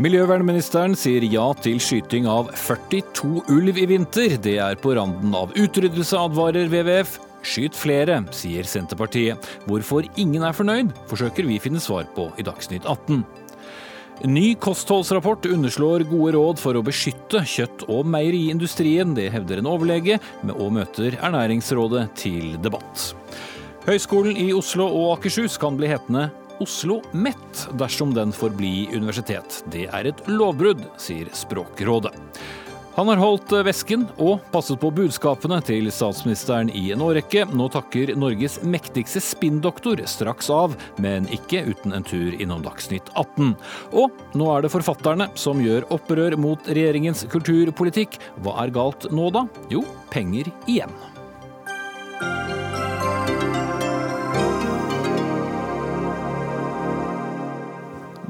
Miljøvernministeren sier ja til skyting av 42 ulv i vinter. Det er på randen av utryddelse, advarer WWF. Skyt flere, sier Senterpartiet. Hvorfor ingen er fornøyd, forsøker vi finne svar på i Dagsnytt 18. Ny kostholdsrapport underslår gode råd for å beskytte kjøtt- og meieriindustrien. Det hevder en overlege, og møter Ernæringsrådet til debatt. Høgskolen i Oslo og Akershus kan bli hetende Oslo Mett dersom den får bli universitet. Det er et lovbrudd, sier Språkrådet. Han har holdt vesken og passet på budskapene til statsministeren i en årrekke. Nå takker Norges mektigste spinndoktor straks av, men ikke uten en tur innom Dagsnytt 18. Og nå er det forfatterne som gjør opprør mot regjeringens kulturpolitikk. Hva er galt nå, da? Jo, penger igjen.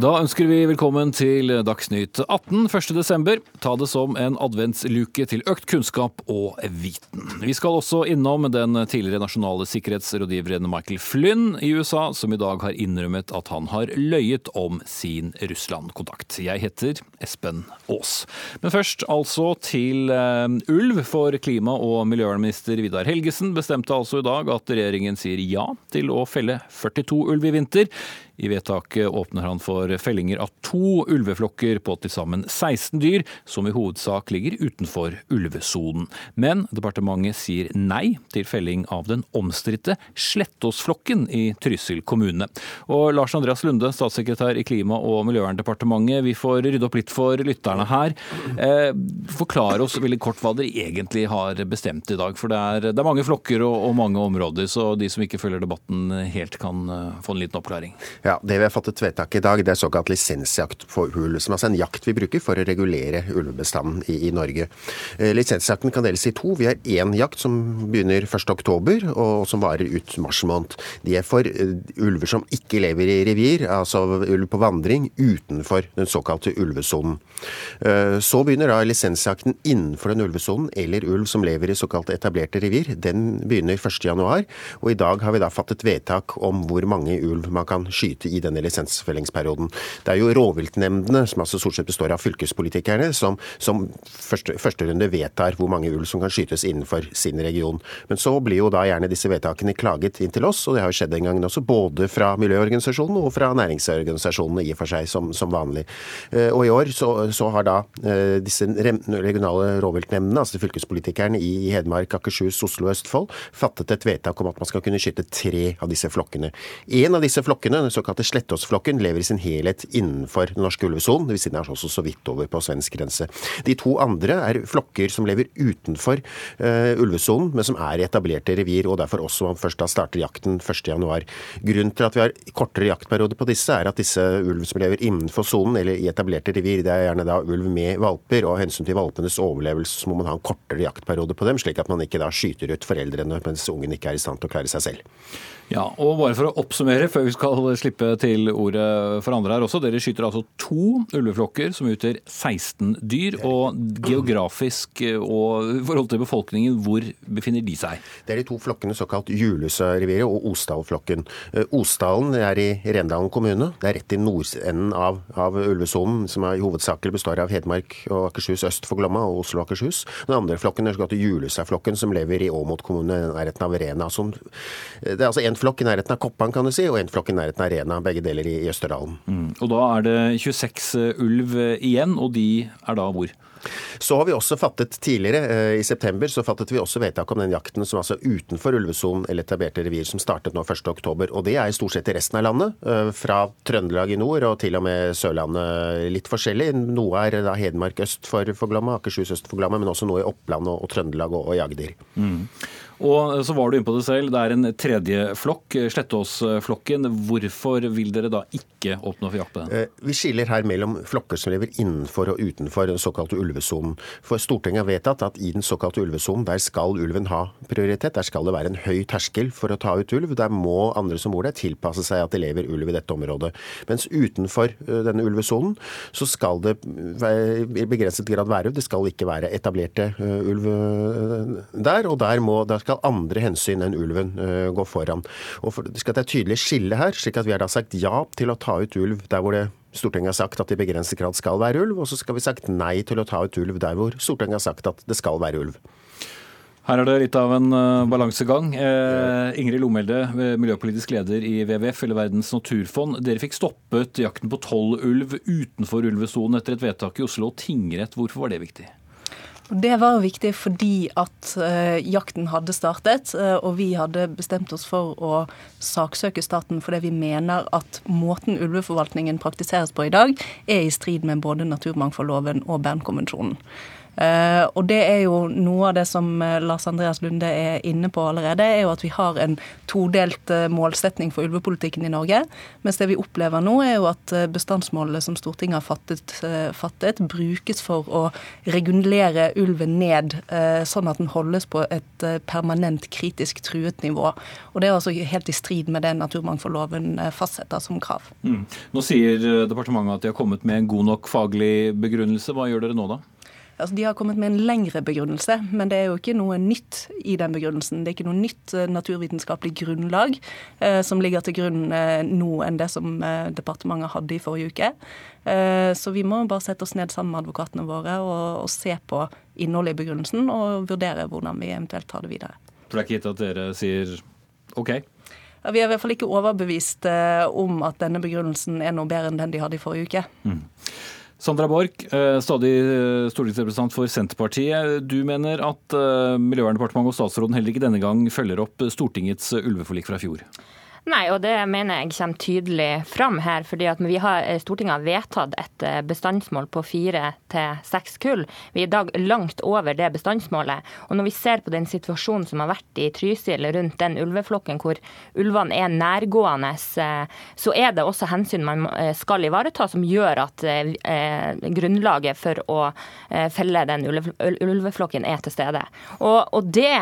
Da ønsker vi velkommen til Dagsnytt 18 1.12. Ta det som en adventsluke til økt kunnskap og viten. Vi skal også innom den tidligere nasjonale sikkerhetsrådgiveren Michael Flynn i USA, som i dag har innrømmet at han har løyet om sin Russland-kontakt. Jeg heter Espen Aas. Men først altså til uh, ulv, for klima- og miljøvernminister Vidar Helgesen bestemte altså i dag at regjeringen sier ja til å felle 42 ulv i vinter. I vedtaket åpner han for fellinger av to ulveflokker på til sammen 16 dyr, som i hovedsak ligger utenfor ulvesonen. Men departementet sier nei til felling av den omstridte Slettåsflokken i Trysil kommune. Og Lars Andreas Lunde, statssekretær i Klima- og miljøverndepartementet, vi får rydde opp litt for lytterne her. Eh, forklar oss veldig kort hva dere egentlig har bestemt i dag. For det er, det er mange flokker og, og, mange områder, så de som ikke følger debatten helt kan uh, få en liten oppklaring. Ja. Ja, Det vi har fattet vedtak i dag, det er såkalt lisensjakt på ulv. Som altså en jakt vi bruker for å regulere ulvebestanden i, i Norge. Eh, lisensjakten kan deles i to. Vi har én jakt som begynner 1.10, og som varer ut mars måned. De er for uh, ulver som ikke lever i revir, altså ulv på vandring utenfor den såkalte ulvesonen. Uh, så begynner da lisensjakten innenfor den ulvesonen, eller ulv som lever i såkalte etablerte revir. Den begynner 1.1, og i dag har vi da fattet vedtak om hvor mange ulv man kan skyte ute i denne lisensfellingsperioden. Det er jo rovviltnemndene, som altså stort sett består av fylkespolitikerne, som, som første, første, runde vedtar hvor mange ulv som kan skytes innenfor sin region. Men så blir jo da gjerne disse vedtakene klaget inn til oss, og det har jo skjedd en gang også, både fra miljøorganisasjonene og fra næringsorganisasjonene i og for seg, som, som vanlig. Eh, og i år så, så har da eh, disse regionale rovviltnemndene, altså fylkespolitikerne i Hedmark, Akershus, Oslo og Østfold, fattet et vedtak om at man skal kunne skyte tre av disse flokkene. En av disse flokkene, den såkalte Slettåsflokken lever i sin helhet innenfor den norske ulvesonen. Dvs. den er også så vidt over på svensk grense. De to andre er flokker som lever utenfor uh, ulvesonen, men som er i etablerte revir, og derfor også man først da starter jakten 1.1. Grunnen til at vi har kortere jaktperiode på disse, er at disse ulv som lever innenfor sonen eller i etablerte revir, det er gjerne da ulv med valper, og av hensyn til valpenes overlevelse så må man ha en kortere jaktperiode på dem, slik at man ikke da skyter ut foreldrene mens ungen ikke er i stand til å klare seg selv. Ja, og bare for å oppsummere, før vi skal slippe til ordet for andre her også. Dere skyter altså to ulveflokker som utgjør 16 dyr. Og geografisk og i forhold til befolkningen, hvor befinner de seg? Det er de to flokkene såkalt Julesøreviret og Osdalflokken. Eh, Osdalen er i Rendalen kommune. Det er rett i nordenden av, av ulvesonen, som er i hovedsakelig består av Hedmark og Akershus øst for Glomma og Oslo og Akershus. Den andre flokken er såkalt Julesøflokken, som lever i Åmot kommune, nærheten av Rena. Som, det er altså en flokk i nærheten av Koppan, kan du si, og en flokk i nærheten av Rena, begge deler i Østerdalen. Mm. Og da er det 26 eh, ulv igjen, og de er da hvor? Så har vi også fattet tidligere, eh, i september, så fattet vi også vedtak om den jakten som altså utenfor ulvesonen eller etablerte revir, som startet nå 1.10. Og det er stort sett i resten av landet. Eh, fra Trøndelag i nord og til og med Sørlandet litt forskjellig. Noe er da Hedmark øst for, for Glomma, Akershus øst for Glomma, men også noe i Oppland og, og Trøndelag og, og Jagder. Mm. Og så var du inne på det selv, det er en tredje flokk, Slettåsflokken. Hvorfor vil dere da ikke åpne for jakt på den? Eh, vi skiller her mellom flokker som lever innenfor og utenfor den såkalte ulvesonen. For Stortinget har vedtatt at i den såkalte ulvesonen, der skal ulven ha prioritet. Der skal det være en høy terskel for å ta ut ulv. Der må andre som bor der tilpasse seg at det lever ulv i dette området. Mens utenfor eh, denne ulvesonen så skal det i begrenset grad være ulv. Det skal ikke være etablerte eh, ulv der. Og der, må, der skal andre hensyn enn ulven gå foran. Og for, Det skal være tydelig skille her, slik at vi har da sagt ja til å ta ut ulv der hvor det Stortinget har sagt at det i begrenset grad skal være ulv, og så skal vi sagt nei til å ta ut ulv der hvor Stortinget har sagt at det skal være ulv. Her er det litt av en uh, balansegang. Eh, Ingrid Lomelde, miljøpolitisk leder i WWF, eller Verdens naturfond. Dere fikk stoppet jakten på tolv ulv utenfor ulvesonen etter et vedtak i Oslo tingrett. Hvorfor var det viktig? Det var viktig fordi at eh, jakten hadde startet, eh, og vi hadde bestemt oss for å saksøke staten fordi vi mener at måten ulveforvaltningen praktiseres på i dag, er i strid med både naturmangfoldloven og Bernkonvensjonen. Uh, og det er jo noe av det som uh, Lars Andreas Lunde er inne på allerede, er jo at vi har en todelt uh, målsetning for ulvepolitikken i Norge. Mens det vi opplever nå, er jo at bestandsmålene som Stortinget har fattet, fattet, brukes for å regulere ulven ned, sånn at den holdes på et permanent kritisk truet nivå. Og det er altså helt i strid med det naturmangfoldloven fastsetter som krav. Mm. Nå sier departementet at de har kommet med en god nok faglig begrunnelse. Hva gjør dere nå da? Altså, de har kommet med en lengre begrunnelse, men det er jo ikke noe nytt i den begrunnelsen. Det er ikke noe nytt eh, naturvitenskapelig grunnlag eh, som ligger til grunn eh, nå enn det som eh, departementet hadde i forrige uke. Eh, så vi må bare sette oss ned sammen med advokatene våre og, og se på innholdet i begrunnelsen og vurdere hvordan vi eventuelt tar det videre. For det er ikke gitt at dere sier OK? Ja, vi er i hvert fall ikke overbevist eh, om at denne begrunnelsen er noe bedre enn den de hadde i forrige uke. Mm. Sandra Borch, eh, stadig eh, stortingsrepresentant for Senterpartiet. Du mener at eh, Miljøverndepartementet og statsråden heller ikke denne gang følger opp Stortingets ulveforlik fra fjor? Nei, og det mener jeg kommer tydelig fram her. fordi vi har, eh, Stortinget har vedtatt et eh, bestandsmål på fire til seks kull. Vi er i dag langt over det bestandsmålet. Og når vi ser på den situasjonen som har vært i Trysil rundt den ulveflokken hvor ulvene er nærgående, eh, så er det også hensyn man skal ivareta som gjør at grunnlaget for å felle den ulveflokken er til stede. Og, og det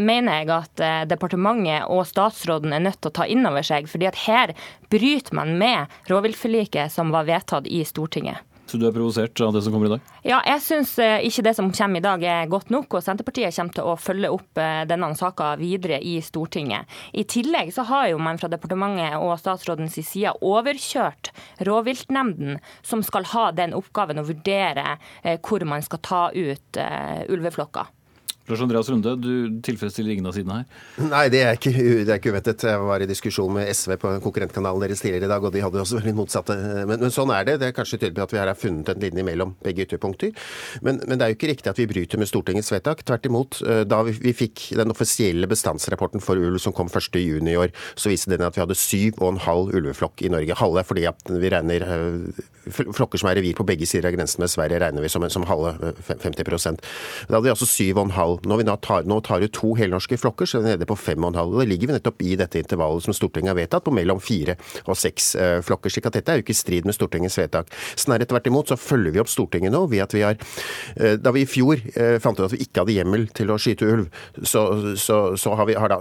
mener jeg at departementet og statsråden er nødt til å ta inn over seg. fordi at her bryter man med rovviltforliket som var vedtatt i Stortinget. Så du er provosert av det som kommer i dag? Ja, jeg syns eh, ikke det som kommer i dag er godt nok. Og Senterpartiet kommer til å følge opp eh, denne saka videre i Stortinget. I tillegg så har jo man fra departementet og statsrådens side overkjørt rovviltnemnden, som skal ha den oppgaven å vurdere eh, hvor man skal ta ut ulveflokker. Lars Andreas Runde, du tilfredsstiller ingen av sidene her? Nei, det er ikke, det ikke uventet. Jeg var i diskusjon med SV på konkurrentkanalen deres tidligere i dag, og de hadde også veldig motsatte. Men, men, sånn er det. Det er kanskje tydelig at vi her har funnet en linje mellom begge ytterpunkter. Men, men, det er jo ikke riktig at vi bryter med Stortingets vedtak. Tvert imot. Eh, da vi, vi fikk den offisielle bestandsrapporten for ulv som kom 1.6 i år, så viste den at vi hadde syv og en halv ulveflokk i Norge. Halve fordi at vi regner eh, flokker som er revir på begge sider av grensen med Sverige, regner vi som, som halve 50 eh, Da hadde vi altså syv og en halv når vi nå tar, nå tar ut to helnorske flokker, så er vi nede på fem og en halv. Da ligger vi nettopp i dette intervallet som Stortinget har vedtatt, på mellom fire og seks eh, flokker. slik at dette er jo ikke i strid med Stortingets vedtak. Snarere tvert imot så følger vi opp Stortinget nå ved at vi har eh, Da vi i fjor eh, fant ut at vi ikke hadde hjemmel til å skyte ulv, så, så, så har vi, har da,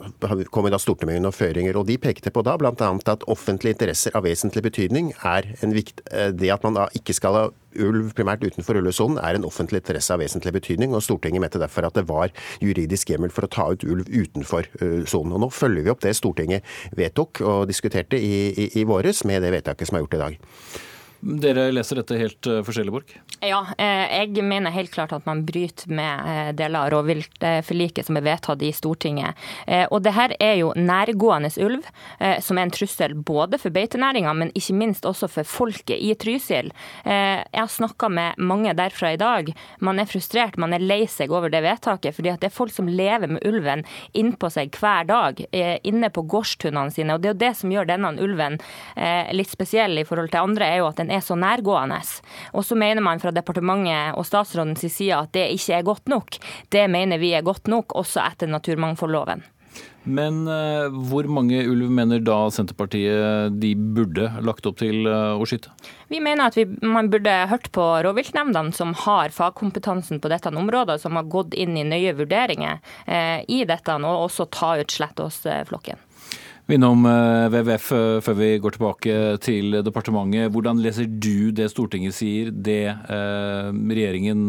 kom vi da Stortinget med noen føringer. Og de pekte på da bl.a. at offentlige interesser av vesentlig betydning er en vikt, det at man da ikke skal ha ulv primært utenfor ulvesonen er en offentlig interesse av vesentlig betydning, og Stortinget mente derfor at det var juridisk hjemmel for å ta ut ulv utenfor uh, sonen. Og Nå følger vi opp det Stortinget vedtok og diskuterte i, i, i våres med det vedtaket som er gjort i dag. Dere leser dette helt uh, forskjellig, Borch? Ja, eh, jeg mener helt klart at man bryter med eh, deler av rovviltforliket som er vedtatt i Stortinget. Og det her er jo nærgående ulv, som er en trussel både for beitenæringa, men ikke minst også for folket i Trysil. Jeg har snakka med mange derfra i dag. Man er frustrert, man er lei seg over det vedtaket. fordi det er folk som lever med ulven innpå seg hver dag, inne på gårdstunnene sine. Og det er jo det som gjør denne ulven litt spesiell i forhold til andre, er jo at den er så nærgående. Og så mener man fra departementet og statsrådens side at det ikke er godt nok. Det mener vi er godt nok, også etter naturmangfoldloven. Men uh, hvor mange ulv mener da Senterpartiet de burde lagt opp til uh, å skyte? Vi mener at vi, man burde hørt på rovviltnemndene som har fagkompetansen på dette området, som har gått inn i nøye vurderinger uh, i dette, og også ta ut Slettås-flokken. Innom WWF før vi går tilbake til departementet. Hvordan leser du det Stortinget sier, det regjeringen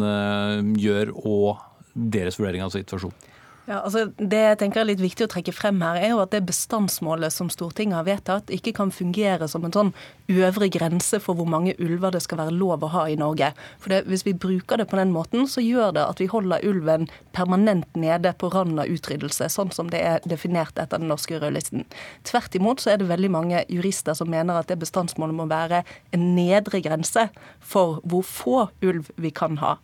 gjør og deres vurdering av situasjonen? Ja, altså Det jeg tenker er litt viktig å trekke frem her, er jo at det bestandsmålet som Stortinget har vedtatt, ikke kan fungere som en sånn øvre grense for hvor mange ulver det skal være lov å ha i Norge. For det, Hvis vi bruker det på den måten, så gjør det at vi holder ulven permanent nede på randen av utryddelse, sånn som det er definert etter den norske rødlisten. Tvert imot så er det veldig mange jurister som mener at det bestandsmålet må være en nedre grense for hvor få ulv vi kan ha.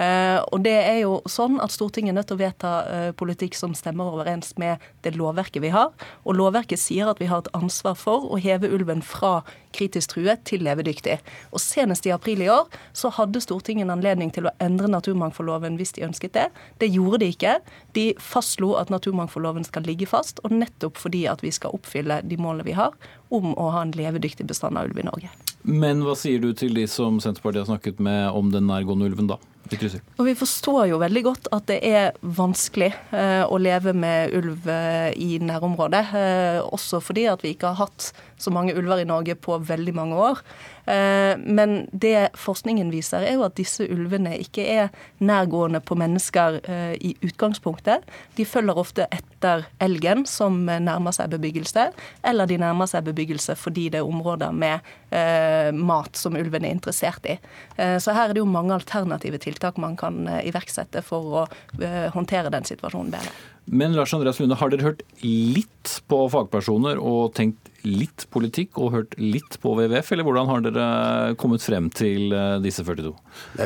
Eh, og det er jo sånn at Stortinget er nødt til å vedta eh, politikk som stemmer overens med det lovverket vi har. Og lovverket sier at vi har et ansvar for å heve ulven fra kritisk truet til levedyktig. Og Senest i april i år så hadde Stortinget en anledning til å endre naturmangfoldloven hvis de ønsket det. Det gjorde de ikke. De fastslo at naturmangfoldloven skal ligge fast, og nettopp fordi at vi skal oppfylle de målene vi har om å ha en levedyktig bestand av ulv i Norge. Men hva sier du til de som Senterpartiet har snakket med om den nærgående ulven, da? Og Vi forstår jo veldig godt at det er vanskelig eh, å leve med ulv eh, i nærområdet. Eh, også fordi at vi ikke har hatt så mange ulver i Norge på veldig mange år. Eh, men det forskningen viser, er jo at disse ulvene ikke er nærgående på mennesker eh, i utgangspunktet. De følger ofte etter elgen, som nærmer seg bebyggelse, eller de nærmer seg bebyggelse fordi det er områder med eh, mat som ulven er interessert i. Så her er det jo mange alternative tiltak man kan iverksette for å håndtere den situasjonen bedre. Men Lars Andreas Lunde, har dere hørt litt på fagpersoner og tenkt litt politikk og hørt litt på WWF, eller hvordan har dere kommet frem til eh, disse 42?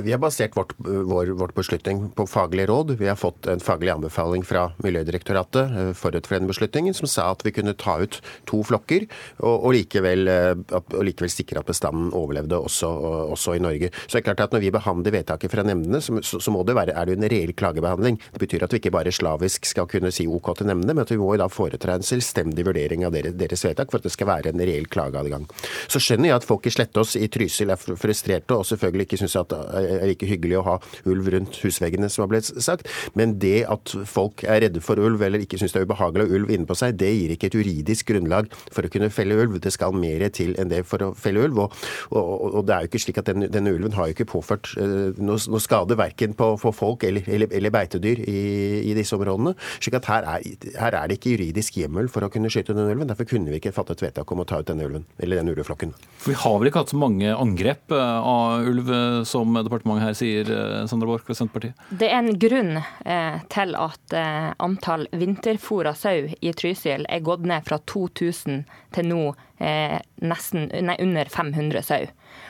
Vi har basert vårt, vår, vårt beslutning på faglige råd. Vi har fått en faglig anbefaling fra Miljødirektoratet eh, forut for denne beslutningen, som sa at vi kunne ta ut to flokker og, og, likevel, eh, og likevel, sikre at bestanden overlevde også, også, i Norge. Så det er klart at Når vi behandler vedtaket fra nemndene, så, så, må det være, er det en reell klagebehandling. Det betyr at vi ikke bare slavisk skal kunne si OK til nemndene, men at vi må da foreta en selvstendig vurdering av deres, vedtak. for at det skal være en reell klageadgang. Så skjønner jeg at folk i Slettås i Trysil er frustrerte og selvfølgelig ikke syns det er like hyggelig å ha ulv rundt husveggene, som har blitt sagt. Men det at folk er redde for ulv eller ikke syns det er ubehagelig å ha ulv inne på seg, det gir ikke et juridisk grunnlag for å kunne felle ulv. Det skal mer til enn det for å felle ulv. Og, og, og det er jo ikke slik at denne, denne ulven har jo ikke påført uh, noe, noe, skade verken på, for folk eller, eller, eller beitedyr i, i, disse områdene. Slik at her er, her er det ikke juridisk hjemmel for å kunne skyte den ulven. Derfor kunne vi ikke fattet vedtak om å ta ut denne ulven, eller denne ulveflokken. For Vi har vel ikke hatt så mange angrep eh, av ulv eh, som departementet her sier, eh, Sandra Borch fra Senterpartiet? Det er en grunn eh, til at eh, antall vinterfòra sau i Trysil er gått ned fra 2000 til nå eh, nesten, nei, under 500 sau.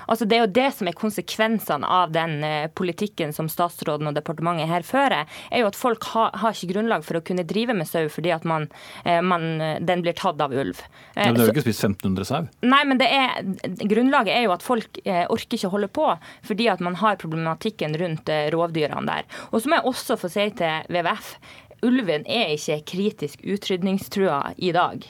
Altså Det er jo det som er konsekvensene av den eh, politikken som statsråden og departementet her fører. er jo at Folk har, har ikke grunnlag for å kunne drive med sau fordi at man, eh, man, den blir tatt av ulv. Men du har jo ikke spist 1500 sau? Nei, men det er, grunnlaget er jo at folk orker ikke å holde på fordi at man har problematikken rundt rovdyrene der. Og så må jeg også få si til WWF ulven er ikke kritisk utrydningstrua i dag.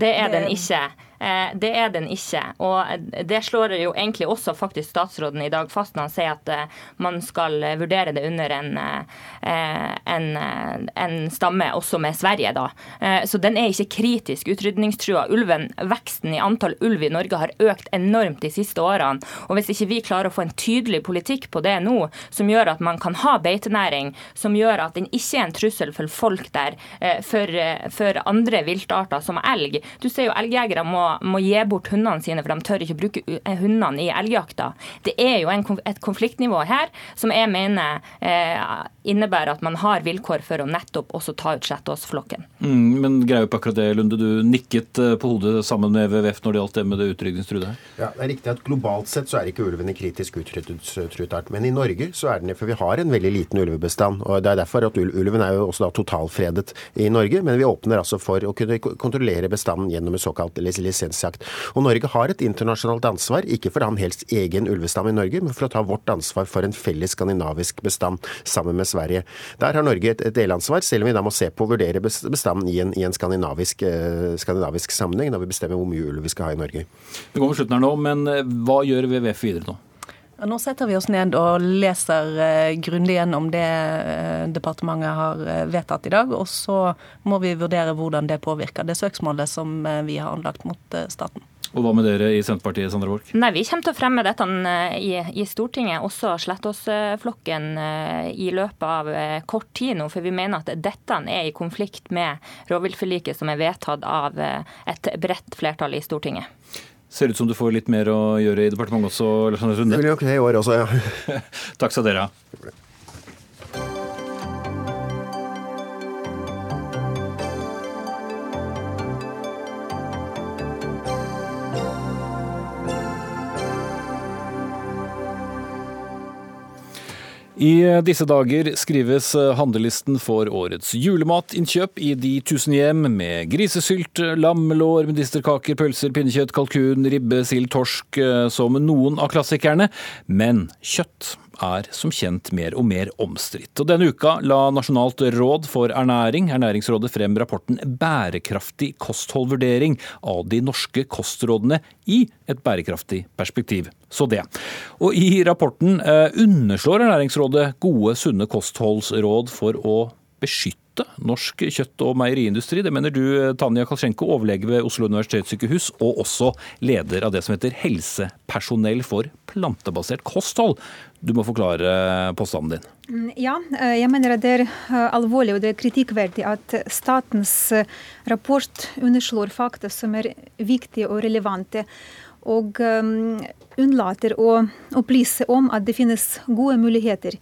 Det er den ikke. Eh, det er den ikke. Og det slår jo egentlig også faktisk statsråden i dag fast når han sier at eh, man skal vurdere det under en, eh, en, en stamme også med Sverige, da. Så den er ikke kritisk utrydningstrua. Ulven, veksten i antall ulv i Norge har økt enormt de siste årene. Og hvis ikke vi klarer å få en tydelig politikk på det nå, som gjør at man kan ha beitenæring, som gjør at den ikke er en trussel for folk der, for, for andre viltarter som elg. Du ser jo elgjegere må må gi bort hundene sine, for de tør ikke bruke eh, hundene i elgjakta. Det er jo en, et konfliktnivå her som jeg mener eh, innebærer at man har vilkår for å nettopp også ta ut Slettåsflokken. Mm, men greier på akkurat det, Lunde. Du nikket eh, på hodet sammen med WWF når det gjaldt det med det utrydningstruede her. Ja, det er riktig at globalt sett så er ikke ulven en kritisk utryddet art. Men i Norge så er den for vi har en veldig liten ulvebestand. og Det er derfor at ulven er jo også da totalfredet i Norge. Men vi åpner altså for å kunne kontrollere bestanden gjennom en såkalt lisens lisensjakt. Og Norge har et internasjonalt ansvar, ikke for å ha en helst egen ulvestam i Norge, men for å ta vårt ansvar for en felles skandinavisk bestand sammen med Sverige. Der har Norge et, delansvar, selv om vi da må se på å vurdere bestanden i en, i en skandinavisk, eh, skandinavisk, sammenheng, når vi bestemmer hvor mye ulv vi skal ha i Norge. Vi går mot slutten her nå, men eh, hva gjør WWF videre nå? Nå setter vi oss ned og leser uh, grundig gjennom det uh, departementet har uh, vedtatt i dag. Og så må vi vurdere hvordan det påvirker det søksmålet som vi har anlagt mot staten. Og Hva med dere i Senterpartiet, Sandra Borch? Nei, Vi kommer til å fremme dette i, i Stortinget, også Slettås-flokken, i løpet av kort tid nå. For vi mener at dette er i konflikt med rovviltforliket som er vedtatt av et bredt flertall i Stortinget. Ser ut som du får litt mer å gjøre i departementet også, Lars Anders Runde. Det blir nok det i år også, ja. Takk skal dere ha. I disse dager skrives handlelisten for årets julematinnkjøp i de tusen hjem, med grisesylt, lammelår, medisterkaker, pølser, pinnekjøtt, kalkun, ribbe, sild, torsk eh, som noen av klassikerne. Men kjøtt er som kjent mer og mer omstridt. Og Denne uka la Nasjonalt råd for ernæring, Ernæringsrådet, frem rapporten Bærekraftig kostholdvurdering av de norske kostrådene i et bærekraftig perspektiv. Så det. Og I rapporten eh, underslår Ernæringsrådet gode, sunne kostholdsråd for å beskytte norsk kjøtt- og meieriindustri. Det mener du, Tanja Kalsjenko, overlege ved Oslo universitetssykehus, og også leder av det som heter Helsepersonell for plantebasert kosthold. Du må forklare påstanden din. Mm, ja, eh, jeg mener det er eh, alvorlig og det er kritikkverdig at statens eh, rapport underslår fakta som er viktige og relevante og unnlater å opplyse om at det finnes gode muligheter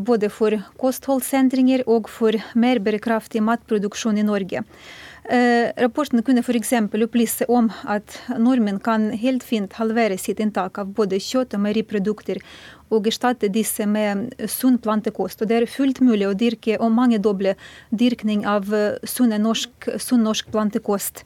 både for kostholdsendringer og for mer bærekraftig matproduksjon i Norge. Rapporten kunne f.eks. opplyse om at nordmenn kan helt fint halvere sitt inntak av både kjøtt og meieriprodukter og erstatte disse med sunn plantekost. Og det er fullt mulig å dyrke og mangedoble dyrkning av eh, sunn norsk, sunn norsk plantekost.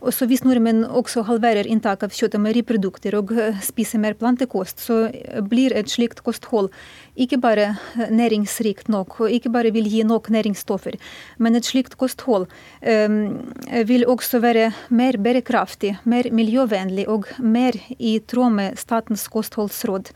Og så Hvis nordmenn også halverer inntak av kjøtt og meieriprodukter og spiser mer plantekost, så blir et slikt kosthold ikke bare næringsrikt nok, og ikke bare vil gi nok næringsstoffer, men et slikt kosthold um, vil også være mer bærekraftig, mer miljøvennlig og mer i tråd med Statens kostholdsråd.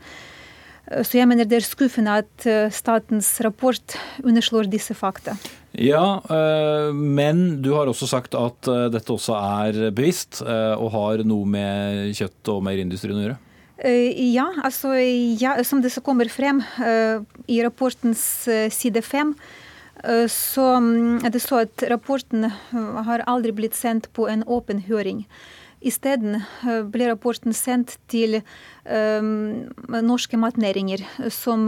Så jeg mener det er skuffende at eh, statens rapport underslår disse fakta. Ja, eh, men du har også sagt at eh, dette også er bevisst og har noe med kjøtt- og meieriindustrien å gjøre? Ja, altså ja, som det kommer frem i rapportens side fem, så er det så at rapporten har aldri blitt sendt på en åpen høring. Isteden ble rapporten sendt til um, norske matnæringer, som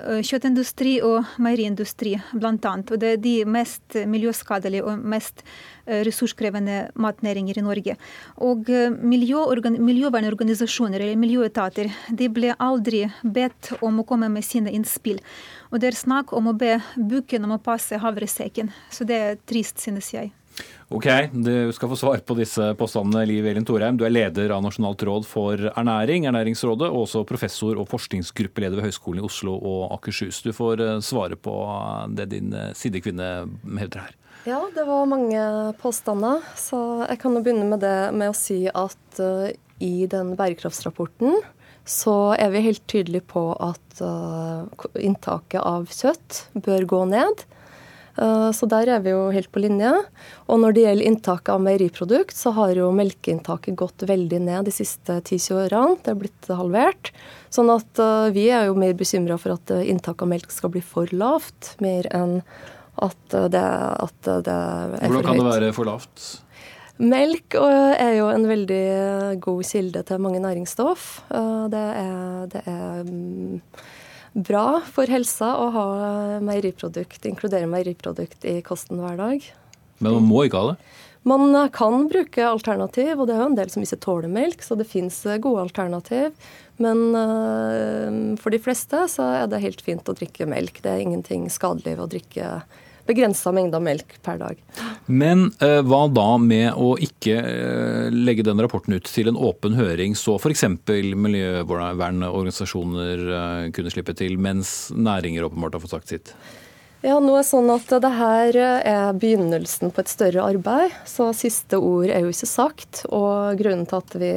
kjøttindustri og meieriindustri bl.a. Og det er de mest miljøskadelige og mest ressurskrevende matnæringer i Norge. Og miljøvernorganisasjoner eller miljøetater de ble aldri bedt om å komme med sine innspill. Og det er snakk om å be bukken om å passe havresekken. Så det er trist, synes jeg. Ok, du skal få svar på disse påstandene, Liv Elin Thorheim. Du er leder av Nasjonalt råd for ernæring, Ernæringsrådet, og også professor og forskningsgruppeleder ved Høgskolen i Oslo og Akershus. Du får eh, svare på det din eh, sidekvinne hevder her. Ja, det var mange påstander. Så jeg kan jo begynne med det med å si at uh, i den bærekraftsrapporten så er vi helt tydelige på at inntaket av kjøtt bør gå ned. Uh, så der er vi jo helt på linje. Og når det gjelder inntaket av meieriprodukt, så har jo melkeinntaket gått veldig ned de siste 10-20 årene. Det er blitt halvert. Sånn at vi er jo mer bekymra for at inntaket av melk skal bli for lavt, mer enn at det, at det er for høyt. Hvordan kan det være for lavt? Melk er jo en veldig god kilde til mange næringsstoff. Det er, det er mm, bra for helsa å ha meieriprodukt, inkludere meieriprodukt i kosten hver dag. Men man må ikke ha det? Man kan bruke alternativ, og det er jo en del som ikke tåler melk, så det fins gode alternativ. Men uh, for de fleste så er det helt fint å drikke melk. Det er ingenting skadelig ved å drikke begrensa mengder melk per dag. Men eh, hva da med å ikke eh, legge den rapporten ut til en åpen høring, så f.eks. miljøvernorganisasjoner eh, kunne slippe til, mens næringer åpenbart har fått sagt sitt? Ja, nå er sånn at det her er begynnelsen på et større arbeid, så siste ord er jo ikke sagt. Og grunnen til at vi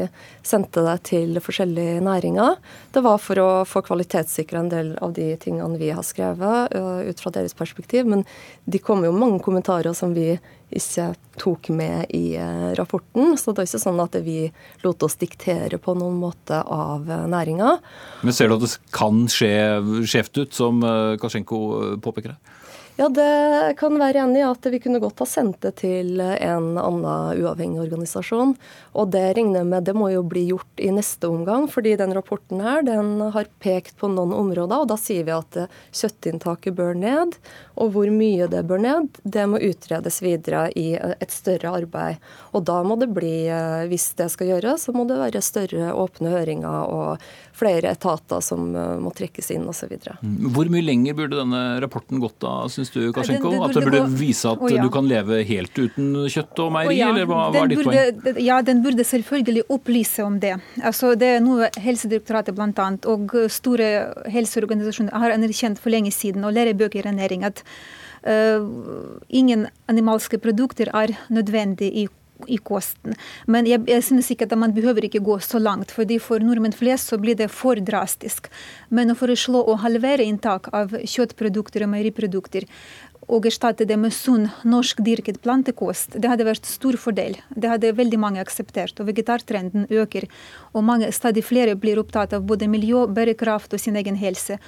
sendte det til forskjellige næringer, det var for å få kvalitetssikra en del av de tingene vi har skrevet, ut fra deres perspektiv. Men de kom jo mange kommentarer som vi ikke tok med i rapporten. Så det er ikke sånn at vi lot oss diktere på noen måte av næringa. Men ser du at det kan skje skjevt ut, som Kasjenko påpeker her? Ja, det kan være enig i at vi kunne godt ha sendt det til en annen uavhengig organisasjon. Og det regner jeg med det må jo bli gjort i neste omgang, fordi den rapporten her den har pekt på noen områder. Og da sier vi at kjøttinntaket bør ned. Og hvor mye det bør ned, det må utredes videre i et større arbeid. Og da må det bli, hvis det skal gjøres, så må det være større åpne høringer og flere etater som må trekkes inn osv. Hvor mye lenger burde denne rapporten gått da? syns du, Kasjenko? At den burde vise at du kan leve helt uten kjøtt og meieri, ja, eller hva, hva er ditt poeng? Ja, den burde selvfølgelig opplyse om det. Altså, det er noe Helsedirektoratet bl.a. og store helseorganisasjoner har anerkjent for lenge siden, og lærebøker i ernæring, at uh, ingen animalske produkter er nødvendig i i kosten. Men jeg, jeg synes ikke at man behøver ikke gå så langt, fordi for nordmenn flest så blir det for drastisk. Men å foreslå å halvere inntak av kjøttprodukter og meieriprodukter og erstatte det med sunn, norskdyrket plantekost, det hadde vært stor fordel. Det hadde veldig mange akseptert. Og vegetartrenden øker. Og mange, stadig flere blir opptatt av både miljø, bærekraft og sin egen helse.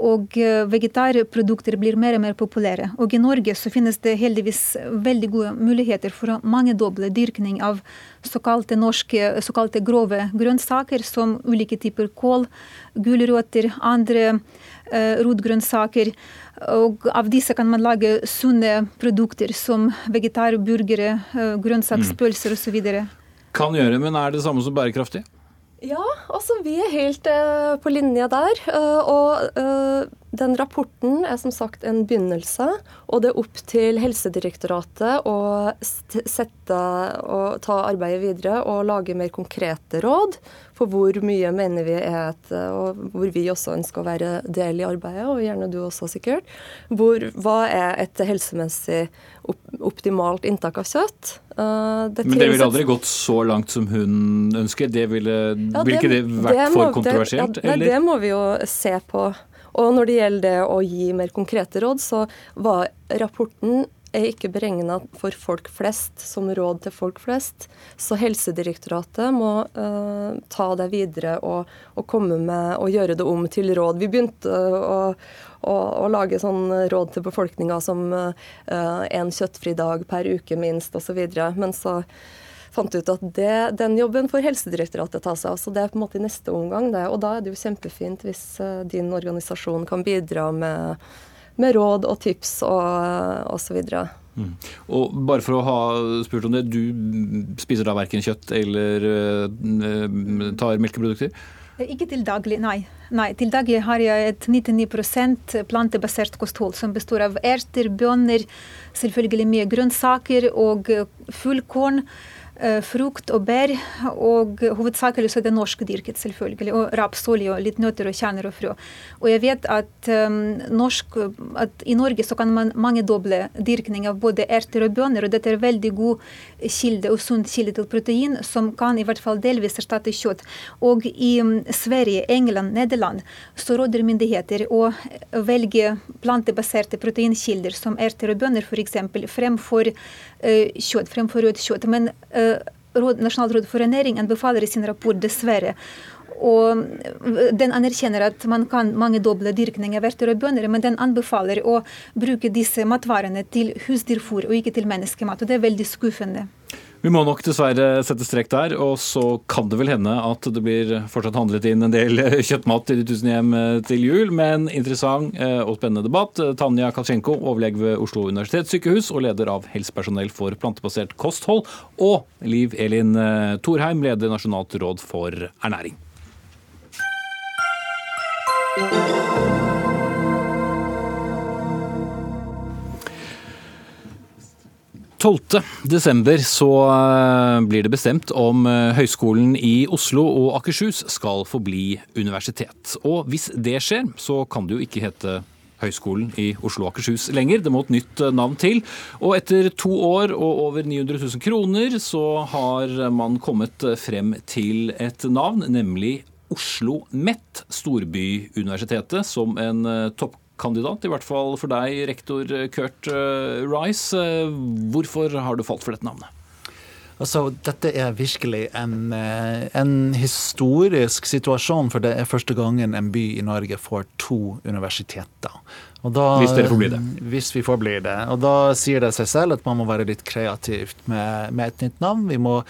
Og eh, vegetarprodukter blir mer og mer populære. Og i Norge så finnes det heldigvis veldig gode muligheter for å mangedoble dyrkning av såkalte norske, såkalte grove grønnsaker, som ulike typer kål, gulrøtter, andre eh, rotgrønnsaker. Og av disse kan man lage sunne produkter som vegetarburgere, eh, grønnsakspølser osv. Kan gjøre, men er det samme som bærekraftig? Ja, altså vi er helt uh, på linje der. Uh, og uh, den rapporten er som sagt en begynnelse. Og det er opp til Helsedirektoratet å sette og ta arbeidet videre og lage mer konkrete råd for hvor mye mener vi er et Og hvor vi også ønsker å være del i arbeidet, og gjerne du også sikkert. Hvor, hva er et helsemessig optimalt inntak av kjøtt? Uh, det Men det ville aldri gått så langt som hun ønsker? Det ville, ja, ville ikke det vært det må, for kontroversielt? Det, ja, det, det må vi jo se på. Og når det gjelder det å gi mer konkrete råd, så var rapporten er ikke beregna for folk flest, som råd til folk flest. Så Helsedirektoratet må uh, ta det videre og, og, komme med og gjøre det om til råd. Vi begynte å, å, å lage sånn råd til befolkninga som uh, en kjøttfri dag per uke minst, osv. Men så fant ut at det, den jobben får Helsedirektoratet ta seg av. Så det er på en måte i neste omgang, det. Og da er det jo kjempefint hvis uh, din organisasjon kan bidra med med råd og tips og osv. Mm. Og bare for å ha spurt om det, du spiser da verken kjøtt eller uh, tar melkeprodukter? Ikke til daglig, nei. nei. Til daglig har jeg et 99% plantebasert kosthold som består av erter, bønner, selvfølgelig mye grønnsaker og fullkorn. Eh, frukt og bær, og hovedsakelig så er det norskdyrket, selvfølgelig. Og rapsolje og litt nøtter og kjerner og frø. Og jeg vet at, um, norsk, at i Norge så kan man mangedoble dyrkning av både erter og bønner, og dette er veldig god kilde og sunn kilde til protein, som kan i hvert fall delvis erstatte kjøtt. Og i um, Sverige, England, Nederland så råder myndigheter å velge plantebaserte proteinkilder som erter og bønner f.eks. fremfor kjøtt, fremfor rødt kjøtt. Men Nasjonalt råd for ernæring anbefaler i sin rapport, dessverre. Og den anerkjenner at man kan mangedoble dyrkning av erter og bønner, men den anbefaler å bruke disse matvarene til husdyrfôr og ikke til menneskemat. Og det er veldig skuffende. Vi må nok dessverre sette strek der, og så kan det vel hende at det blir fortsatt handlet inn en del kjøttmat i de tusen hjem eh, til jul. Men interessant eh, og spennende debatt. Tanja Katsjenko, overlege ved Oslo universitetssykehus og leder av helsepersonell for plantebasert kosthold. Og Liv Elin eh, Thorheim, leder Nasjonalt råd for ernæring. 12.12. så eh, blir det bestemt om eh, Høgskolen i Oslo og Akershus skal forbli universitet. Og hvis det skjer, så kan det jo ikke hete Høgskolen i Oslo og Akershus lenger. Det må et nytt navn til. Og etter to år og over 900 000 kroner så har man kommet frem til et navn, nemlig Oslo MET, storbyuniversitetet, som en toppkandidat, i hvert fall for deg, rektor Kurt Rice. Hvorfor har du falt for dette navnet? Altså, dette er virkelig en, eh, en, historisk situasjon, for det er første gangen en by i Norge får to universiteter. Da, hvis dere får bli det. Hvis vi får bli det. Og da sier det seg selv at man må være litt kreativt med, med et nytt navn. Vi må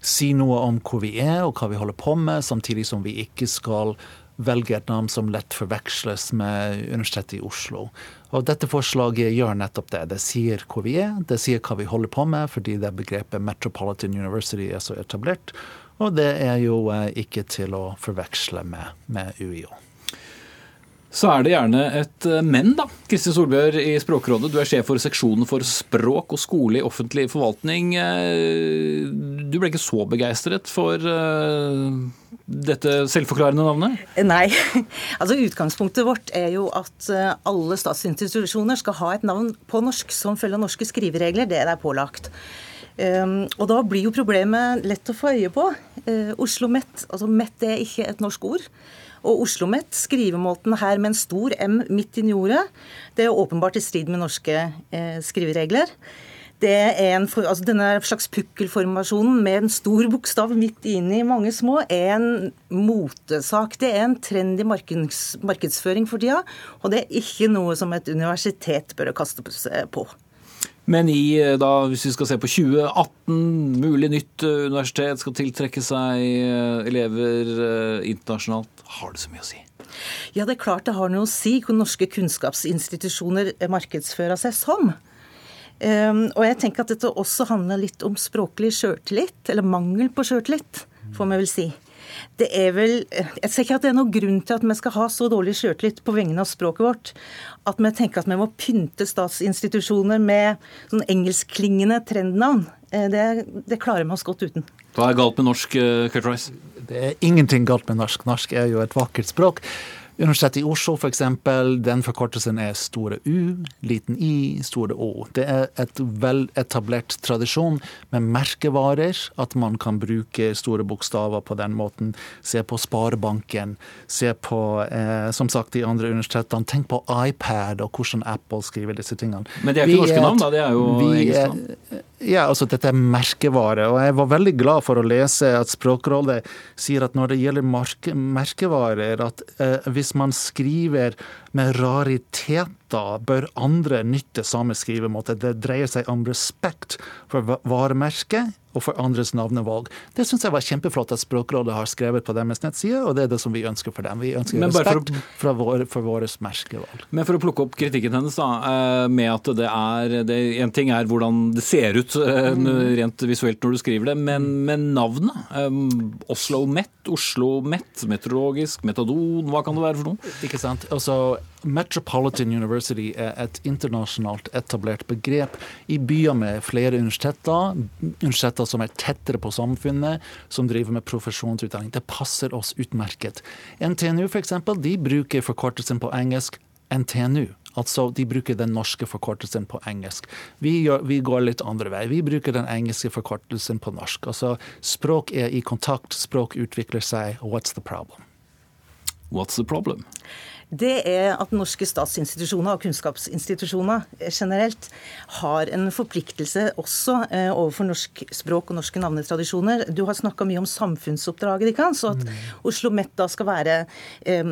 si noe om hvor vi er og hva vi holder på med, samtidig som vi ikke skal velge et navn som lett forveksles med Universitetet i Oslo. Og Dette forslaget gjør nettopp det. Det sier hvor vi er, det sier hva vi holder på med, fordi det begrepet Metropolitan University er så etablert. Og det er jo eh, ikke til å forveksle med, med UiO. Så er det gjerne et eh, men, da. Kristin Solbjørg i Språkrådet, du er sjef for seksjonen for språk og skole i offentlig forvaltning. Eh, du ble ikke så begeistret for eh, dette selvforklarende navnet? Nei. Altså Utgangspunktet vårt er jo at alle statsinstitusjoner skal ha et navn på norsk som følger norske skriveregler. Det er der pålagt. Um, og da blir jo problemet lett å få øye på. Uh, Oslo Mett, altså Met er ikke et norsk ord. Og Oslo OsloMet, skrivemåten her med en stor M midt inni ordet, det er åpenbart i strid med norske eh, skriveregler. Det er en, altså denne slags pukkelformasjonen med en stor bokstav midt inni mange små er en motesak. Det er en trendy markeds, markedsføring for tida, og det er ikke noe som et universitet bør kaste på. Men i, eh, da, hvis vi skal se på 2018, mulig nytt eh, universitet skal tiltrekke seg eh, elever internasjonalt, har det så mye å si? Ja, det er klart det har noe å si hvor norske kunnskapsinstitusjoner markedsfører seg som. Um, og jeg tenker at dette også handler litt om språklig sjøltillit, eller mangel på sjøltillit, får vi vel si det er vel Jeg ser ikke at det er noen grunn til at vi skal ha så dårlig sjøltillit på vegne av språket vårt at vi tenker at vi må pynte statsinstitusjoner med sånn engelskklingende trendnavn. Eh, det, det, klarer vi oss godt uten. Hva er galt med norsk, eh, Kurt Rice? Det er ingenting galt med norsk. Norsk er jo et vakkert språk. Universitetet i Oslo f.eks., den forkortelsen er store U, liten i, store Å. Det er et veletablert tradisjon med merkevarer, at man kan bruke store bokstaver på den måten. Se på Sparebanken, se på eh, som sagt de andre universitetene. Tenk på iPad og hvordan Apple skriver disse tingene. Men det er ikke norske navn, da? Det er jo engelske navn? Ja, altså dette er merkevare. Og jeg var veldig glad for å lese at Språkrådet sier at når det gjelder merkevarer, at eh, hvis man skriver med rariteter, bør andre nytte samme skrivemåte. Det dreier seg om respekt for varemerket og for andres navnevalg. Det syns jeg var kjempeflott at Språkrådet har skrevet på deres nettside, og det er det som vi ønsker for dem. Vi ønsker respekt for, vår, for våre merkevalg. Men for å plukke opp kritikken hennes, da, eh, med at det er det, En ting er hvordan det ser ut eh, rent visuelt når du skriver det, men, med navnet? Um, Oslo Met, Oslo Met, meteorologisk, metadon, hva kan det være for noe? Ikke sant. Altså, Metropolitan University er et internasjonalt etablert begrep i byer med flere universiteter, universiteter som er tettere på samfunnet, som driver med profesjonsutdanning. Det passer oss utmerket. NTNU f.eks. de bruker forkortelsen på engelsk NTNU. Altså, De bruker den norske forkortelsen på engelsk. Vi, gjør, vi, går litt andre vei. Vi bruker den engelske forkortelsen på norsk. Altså, Språk er i kontakt, språk utvikler seg. What's the problem? What's the problem? Det er at norske statsinstitusjoner og kunnskapsinstitusjoner generelt har en forpliktelse også eh, overfor norsk språk og norske navnetradisjoner. Du har snakka mye om samfunnsoppdraget. ikke Så at mm. Oslo Met da skal være eh,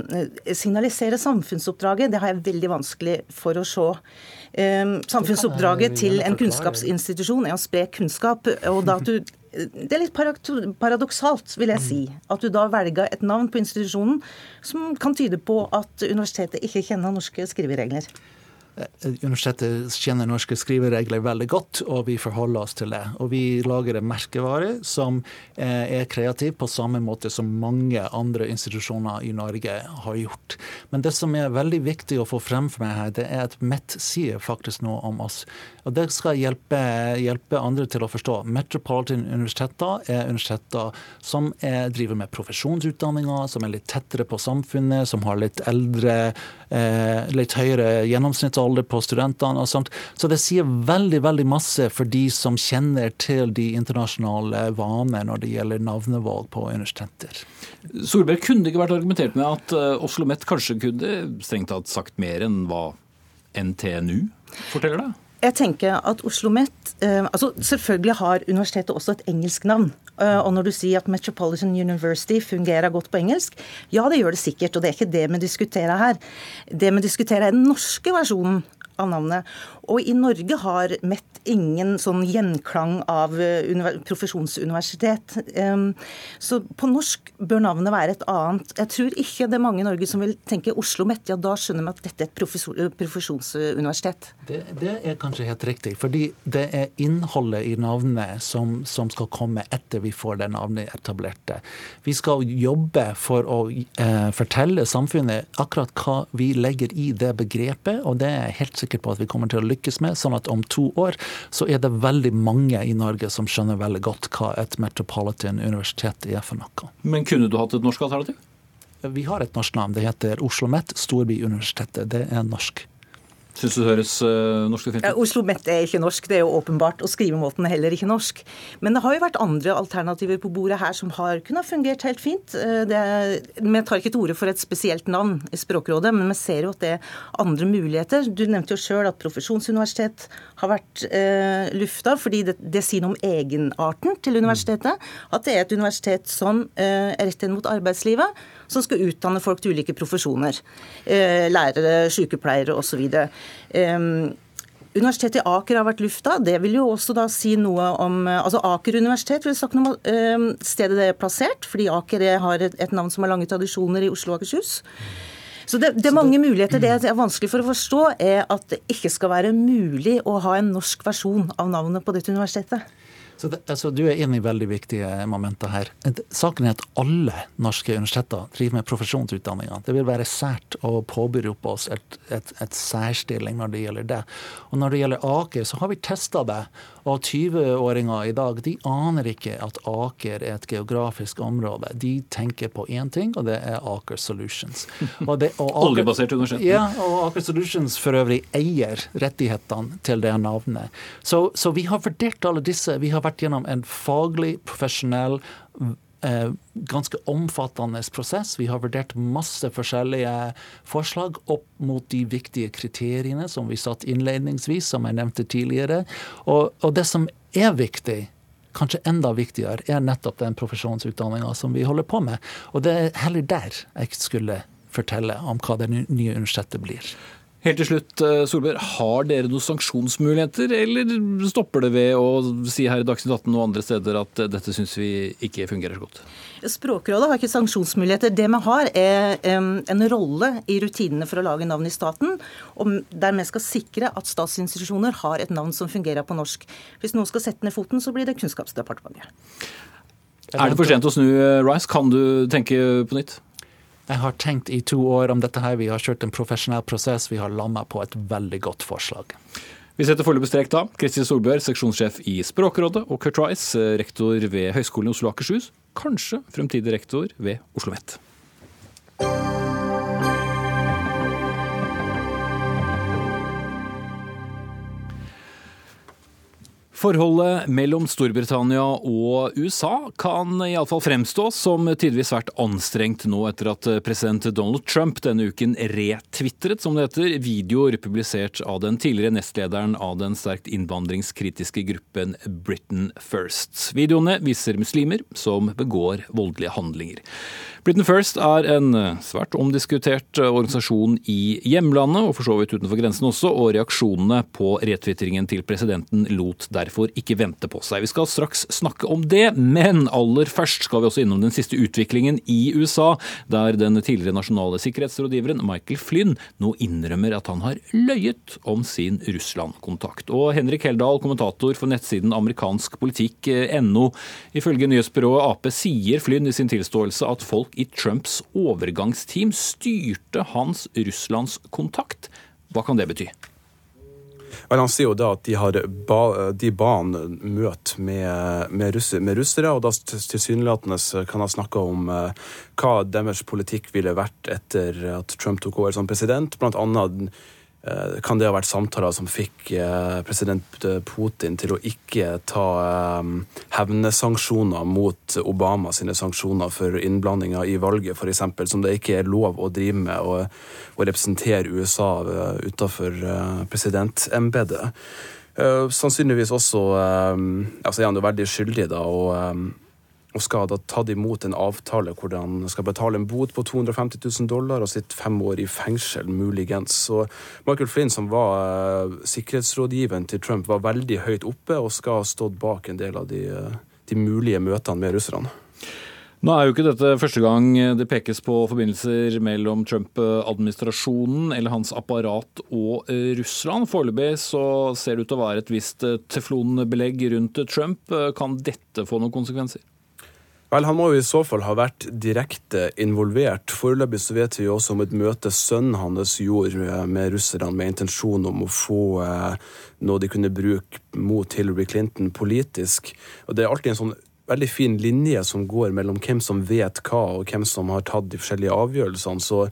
signalisere samfunnsoppdraget, det har jeg veldig vanskelig for å se. Eh, samfunnsoppdraget til en kunnskapsinstitusjon er å spre kunnskap. og da at du det er litt paradoksalt, vil jeg si, at du da velger et navn på institusjonen som kan tyde på at universitetet ikke kjenner norske skriveregler. Universitetet kjenner norske skriveregler veldig godt, og vi forholder oss til det. Og vi lager en merkevare som er kreativ på samme måte som mange andre institusjoner i Norge har gjort. Men det som er veldig viktig å få frem for meg her, det er at Mett sier faktisk noe om oss. Og det skal hjelpe, hjelpe andre til å forstå. Metropolitan universiteter er universiteter som er, driver med profesjonsutdanninger, som er litt tettere på samfunnet, som har litt eldre, eh, litt høyere gjennomsnittsalder på studentene og sånt. Så det sier veldig, veldig masse for de som kjenner til de internasjonale vaner når det gjelder navnevalg på universiteter. Solberg kunne det ikke vært argumentert med at eh, Oslo Met kanskje kunne strengt tatt sagt mer enn hva NTNU forteller deg? Jeg tenker at Oslo Met, eh, altså Selvfølgelig har universitetet også et engelsk navn. Eh, og når du sier at Metropolitan University fungerer godt på engelsk, ja det gjør det sikkert. Og det er ikke det vi diskuterer her. Det vi diskuterer er den norske versjonen av navnet. Og i Norge har MET ingen sånn gjenklang av eh, profesjonsuniversitet. Så på norsk bør navnet være et annet. Jeg tror ikke det er mange i Norge som vil tenke Oslo MET. Ja, da skjønner vi at dette er et profesjonsuniversitet. Det, det, er kanskje helt riktig. Fordi det er innholdet i navnet som, som skal komme etter vi får det navnet etablerte. Vi skal jobbe for å eh, fortelle samfunnet akkurat hva vi legger i det begrepet, og det er helt helt sikker på at vi kommer til å lykkes med. Sånn at om to år så er det veldig mange i Norge som skjønner veldig godt hva et metropolitan universitet er for noe. Men kunne du hatt et norsk alternativ? Vi har et norsk navn. Det heter Oslo OsloMet, Storbyuniversitetet. Det er norsk. Syns du det høres uh, norsk? Ja, Oslo Met er ikke norsk, det er jo åpenbart. Og skrivemåten er heller ikke norsk. Men det har jo vært andre alternativer på bordet her som har kunnet fungert helt fint. Eh, vi tar ikke til orde for et spesielt navn i Språkrådet, men vi ser jo at det er andre muligheter. Du nevnte jo sjøl at profesjonsuniversitet har vært uh, lufta, fordi det, det, sier noe om egenarten til universitetet. At det er et universitet som uh, er rettet mot arbeidslivet som skal utdanne folk til ulike profesjoner. Eh, lærere, sykepleiere osv. Universitetet i Aker har vært lufta. Det vil jo også da si noe om altså Aker universitet vil noe om stedet det er plassert, fordi Aker har et, navn som har lange tradisjoner i Oslo og Akershus. Så det, det, er mange muligheter. Det er vanskelig for å forstå, er at det ikke skal være mulig å ha en norsk versjon av navnet på dette universitetet. Det, altså, du er inne i veldig viktige momenter her. Saken er at alle norske universiteter driver med profesjonsutdanninger. Det vil være sært å påberope oss et, et, et, særstilling når det gjelder det. Og når det gjelder Aker, så har vi testa det. Og 20-åringer i dag de aner ikke at Aker er et geografisk område. De tenker på én ting, og det er Aker Solutions. Og det, og Aker, Oljebasert universitet. Ja, og Aker Solutions for øvrig eier rettighetene til det navnet. Så, så vi har vurdert alle disse. Vi har vært gjennom en faglig, profesjonell ganske omfattende prosess. Vi har vurdert masse forskjellige forslag opp mot de viktige kriteriene som vi satt innledningsvis, som jeg nevnte tidligere. Og, og det som er viktig, kanskje enda viktigere, er nettopp den profesjonsutdanninga som vi holder på med. Og det er heller der jeg skulle fortelle om hva det nye universitetet blir. Helt til slutt, eh, Solberg, Har dere noen sanksjonsmuligheter, eller stopper det ved å si her i Dagsnytt 18 og andre steder at eh, dette syns vi ikke fungerer så godt? Språkrådet har ikke sanksjonsmuligheter. Det vi har, er en rolle i rutinene for å lage navn i staten, der vi skal sikre at statsinstitusjoner har et navn som fungerer på norsk. Hvis noen skal sette ned foten, så blir det Kunnskapsdepartementet. Er det for sent å snu, eh, Rice? Kan du tenke på nytt? Jeg har tenkt i to år om dette her. Vi har kjørt en profesjonell prosess. Vi har landa på et veldig godt forslag. Vi setter foreløpig strek da. Kristin Solbjørg, seksjonssjef i Språkrådet, og Kurt Rice, rektor ved Høgskolen i Oslo og Akershus. Kanskje fremtidig rektor ved Oslo OsloMet. Forholdet mellom Storbritannia og USA kan iallfall fremstå som tidvis svært anstrengt nå etter at president Donald Trump denne uken retvitret, som det heter, videoer publisert av den tidligere nestlederen av den sterkt innvandringskritiske gruppen Britain First. Videoene viser muslimer som begår voldelige handlinger. Britain First er en svært omdiskutert organisasjon i hjemlandet, og for så vidt utenfor grensen også, og reaksjonene på retvitringen til presidenten lot deretter derfor ikke vente på seg. Vi skal straks snakke om det, men aller først skal vi også innom den siste utviklingen i USA, der den tidligere nasjonale sikkerhetsrådgiveren Michael Flynn nå innrømmer at han har løyet om sin Russland-kontakt. Og Henrik Heldal, kommentator for nettsiden amerikanskpolitikk.no. Ifølge nyhetsbyrået Ap sier Flynn i sin tilståelse at folk i Trumps overgangsteam styrte hans Russlandskontakt. Hva kan det bety? Vel, Han sier jo da at de, har ba, de ba han møte med, med, russer, med, russere, og da tilsynelatende kan han snakke om uh, hva deres politikk ville vært etter at Trump tok over som president. Blant annet Eh, kan det ha vært samtaler som fikk eh, president Putin til å ikke ta eh, hevnesanksjoner mot Obama sine sanksjoner for innblandinger i valget, f.eks., som det ikke er lov å drive med og, og representere USA utenfor presidentembetet. Sannsynligvis også altså er han jo veldig skyldig, da. og og skal ha tatt imot en avtale hvor han skal betale en bot på 250 000 dollar og sitte fem år i fengsel, muligens. Så Michael Flynn, som var uh, sikkerhetsrådgiveren til Trump, var veldig høyt oppe og skal ha stått bak en del av de, uh, de mulige møtene med russerne. Nå er jo ikke dette første gang det pekes på forbindelser mellom Trump-administrasjonen eller hans apparat og eh, Russland. Foreløpig så ser det ut til å være et visst teflonbelegg rundt Trump. Kan dette få noen konsekvenser? Vel, Han må jo i så fall ha vært direkte involvert. Foreløpig så vet vi jo også om et møte sønnen hans gjorde eh, med russerne med intensjon om å få eh, noe de kunne bruke mot Hillary Clinton politisk. Og Det er alltid en sånn veldig fin linje som går mellom hvem som vet hva, og hvem som har tatt de forskjellige avgjørelsene. Så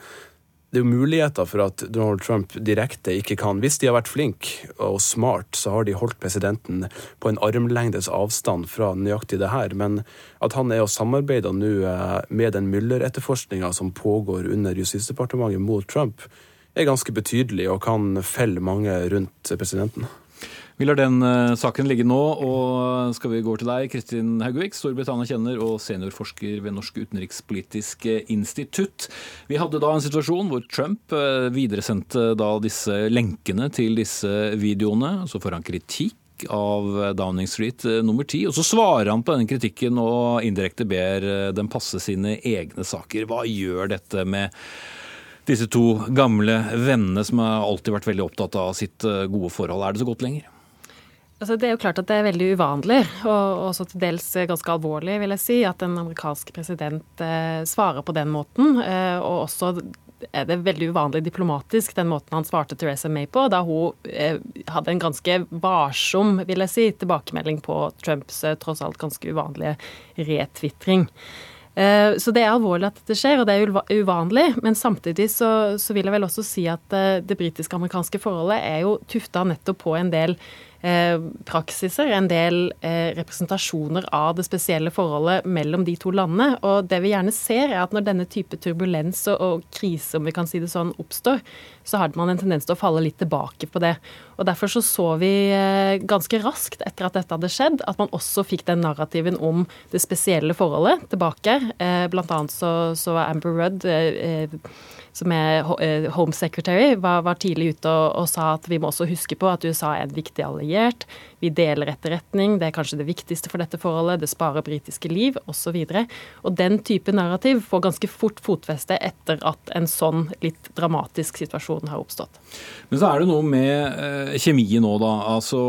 det er jo muligheter for at Donald Trump direkte ikke kan Hvis de har vært flinke og smart, så har de holdt presidenten på en armlengdes avstand fra nøyaktig det her. Men at han er og samarbeider nå eh, med den Müller-etterforskninga som pågår under Justisdepartementet mot Trump, er ganske betydelig og kan felle mange rundt presidenten. Vi lar den uh, saken ligge nå, og skal vi gå til deg, Kristin Haugvik, Storbritannia-kjenner og seniorforsker ved Norsk utenrikspolitisk eh, institutt. Vi hadde da en situasjon hvor Trump uh, videresendte da disse lenkene til disse videoene. Så får han kritikk av Downing Street nummer ti. Og så svarer han på denne kritikken og indirekte ber dem passe sine egne saker. Hva gjør dette med disse to gamle vennene som har alltid vært veldig opptatt av sitt gode forhold? Er det så godt lenger? Altså, det er jo klart at det er veldig uvanlig, og også til dels ganske alvorlig, vil jeg si, at en amerikansk president eh, svarer på den måten. Eh, og også er det veldig uvanlig diplomatisk, den måten han svarte Theresa May på, da hun eh, hadde en ganske varsom, vil jeg si, tilbakemelding på Trumps eh, tross alt ganske uvanlige retvitring. Eh, så det er alvorlig at dette skjer, og det er uvanlig. Men samtidig så, så vil jeg vel også si at eh, det britiske-amerikanske forholdet er jo tufta nettopp på en del praksiser, en del eh, representasjoner av det spesielle forholdet mellom de to landene. Og det vi gjerne ser, er at når denne type turbulens og krise, om vi kan si det sånn, oppstår, så har man en tendens til å falle litt tilbake på det. Og Derfor så, så vi eh, ganske raskt etter at dette hadde skjedd, at man også fikk den narrativen om det spesielle forholdet tilbake. Blant annet så, så Amber Rudd som er eh, Home Secretary, var, var tidlig ute og, og, sa at vi må også huske på at USA er en viktig alliert. Vi deler etterretning, det er kanskje det viktigste for dette forholdet, det sparer britiske liv osv. Og, så og den type narrativ får ganske fort fotfeste etter at en sånn litt dramatisk situasjon har oppstått. Men så er det noe med eh, kjemien nå, da. Altså,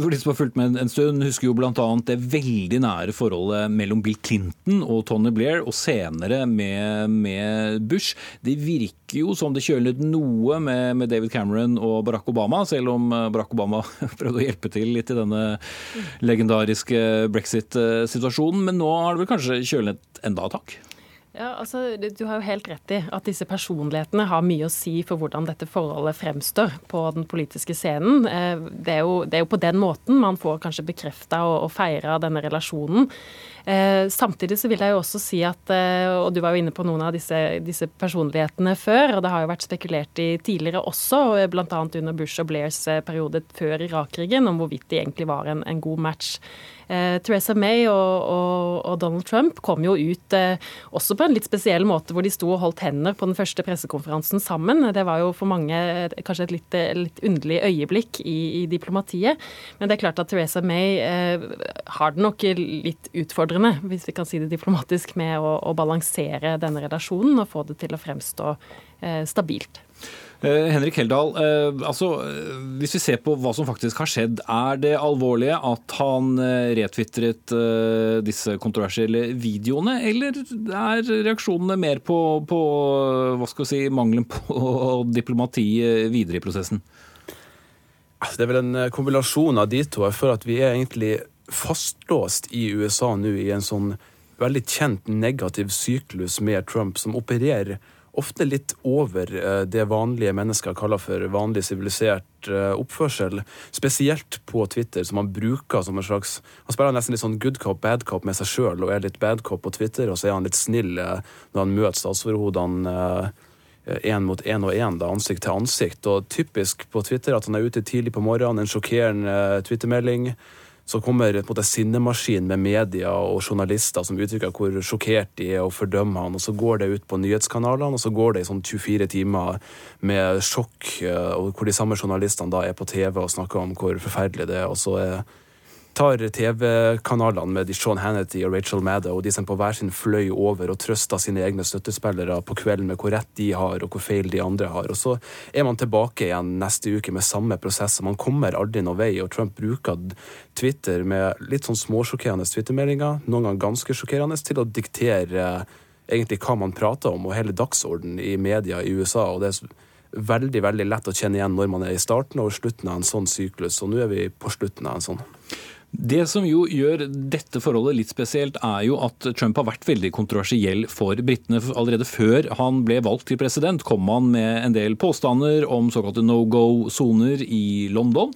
de som har fulgt med en stund, husker jo bl.a. det veldig nære forholdet mellom Bill Clinton og Tony Blair, og senere med, med Bush. Det virker jo som det kjøler noe med, med, David Cameron og Barack Obama, selv om eh, Barack Obama prøvde å hjelpe til litt i denne legendariske brexit-situasjonen. Men nå har det vel kanskje kjølnet enda et hakk? Ja, altså, Du har jo helt rett i at disse personlighetene har mye å si for hvordan dette forholdet fremstår på den politiske scenen. Eh, det er jo, det er jo på den måten man får kanskje bekrefta og, og feira denne relasjonen. Eh, samtidig så vil jeg jo også si at, eh, og du var jo inne på noen av disse, disse personlighetene før, og det har jo vært spekulert i tidligere også, bl.a. under Bush og Blairs periode før Irak-krigen, om hvorvidt de egentlig var en, en god match. Eh, Theresa May og, og, og, Donald Trump kom jo ut eh, også på en litt spesiell måte, hvor de sto og holdt hender på den første pressekonferansen sammen. Det var jo for mange kanskje et litt, litt underlig øyeblikk i, i, diplomatiet. Men det er klart at Theresa May eh, har det nok litt utfordrende, hvis vi kan si det diplomatisk, med å, å balansere denne relasjonen og få det til å fremstå eh, stabilt. Eh, Henrik Heldal, eh, altså, hvis vi ser på hva som faktisk har skjedd, er det alvorlige at han eh, retvitret disse kontroversielle videoene, eller er reaksjonene mer på, på hva skal vi si, mangelen på diplomati videre i prosessen? Altså, det er vel en kombinasjon av de to. Jeg føler at vi er egentlig fastlåst i USA nå i en sånn veldig kjent negativ syklus med Trump, som opererer ofte litt over eh, det vanlige mennesker kaller for vanlig sivilisert eh, oppførsel. Spesielt på Twitter, som han bruker som en slags Han spiller nesten litt sånn good cop, bad cop med seg sjøl, og er litt bad cop på Twitter, og så er han litt snill eh, når han møter statsoverhodene én mot én og én, ansikt til ansikt. Og typisk på Twitter at han er ute tidlig på morgenen, en sjokkerende twittermelding så kommer på en sinnemaskin med media og journalister som uttrykker hvor sjokkert de er og fordømmer han, og så går det ut på nyhetskanalene, og så går det i sånn 24 timer med sjokk, eh, og hvor de samme journalistene da er på TV og snakker om hvor forferdelig det er, og så er tar TV-kanalene med Sean Hannity og Rachel Maddow og de som på hver sin fløy over og trøster sine egne støttespillere på kvelden med hvor rett de har og hvor feil de andre har. Og så er man tilbake igjen neste uke med samme prosess. Man kommer aldri noen vei. Og Trump bruker Twitter med litt sånn småsjokkerende twittermeldinger, noen ganger ganske sjokkerende, til å diktere egentlig hva man prater om, og hele dagsordenen i media i USA. og det er veldig veldig lett å kjenne igjen når man er i starten og slutten av en sånn syklus. Og nå er vi på slutten av en sånn. Det som jo gjør dette forholdet litt spesielt, er jo at Trump har vært veldig kontroversiell for britene. Allerede før han ble valgt til president, kom han med en del påstander om såkalte no go-soner i London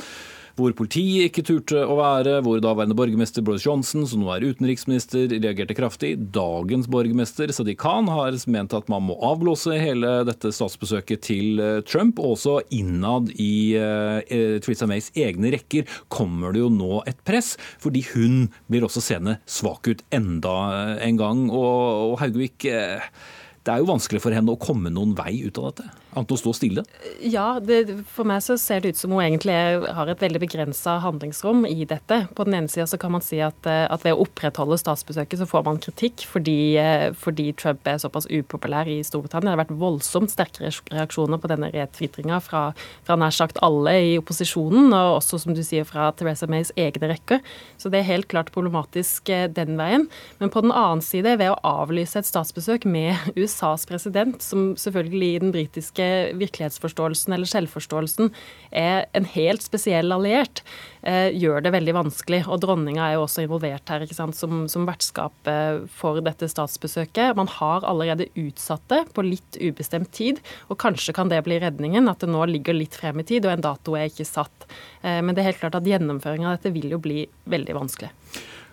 hvor politiet ikke turte å være, hvor daværende borgermester Boris Johnson, som nå er utenriksminister, reagerte kraftig. Dagens borgermester Sadiq Khan har ment at man må avblåse hele dette statsbesøket til Trump. Trump. Også innad i uh, Theresa Mays egne rekker kommer det jo nå et press, fordi hun blir også seende svak ut enda en gang. Og, og Haugvik, det er jo vanskelig for henne å komme noen vei ut av dette? Annet å stå stille? Ja, det, for meg så ser det ut som hun egentlig har et veldig begrensa handlingsrom i dette. På den ene sida så kan man si at, eh, at, ved å opprettholde statsbesøket så får man kritikk fordi, eh, fordi, Trump er såpass upopulær i Storbritannia. Det har vært voldsomt sterke reaksjoner på denne retvitringa fra, fra nær sagt alle i opposisjonen, og også som du sier fra Theresa Mays egne rekker. Så det er helt klart problematisk eh, den veien. Men på den annen side, ved å avlyse et statsbesøk med USAs president, som selvfølgelig i den britiske virkelighetsforståelsen eller selvforståelsen er en helt spesiell alliert, eh, gjør det veldig vanskelig. Og dronninga er jo også involvert her ikke sant, som, som vertskap for dette statsbesøket. Man har allerede utsatt det på litt ubestemt tid, og kanskje kan det bli redningen, at det nå ligger litt frem i tid og en dato er ikke satt. Eh, men det er helt klart at gjennomføringa av dette vil jo bli veldig vanskelig.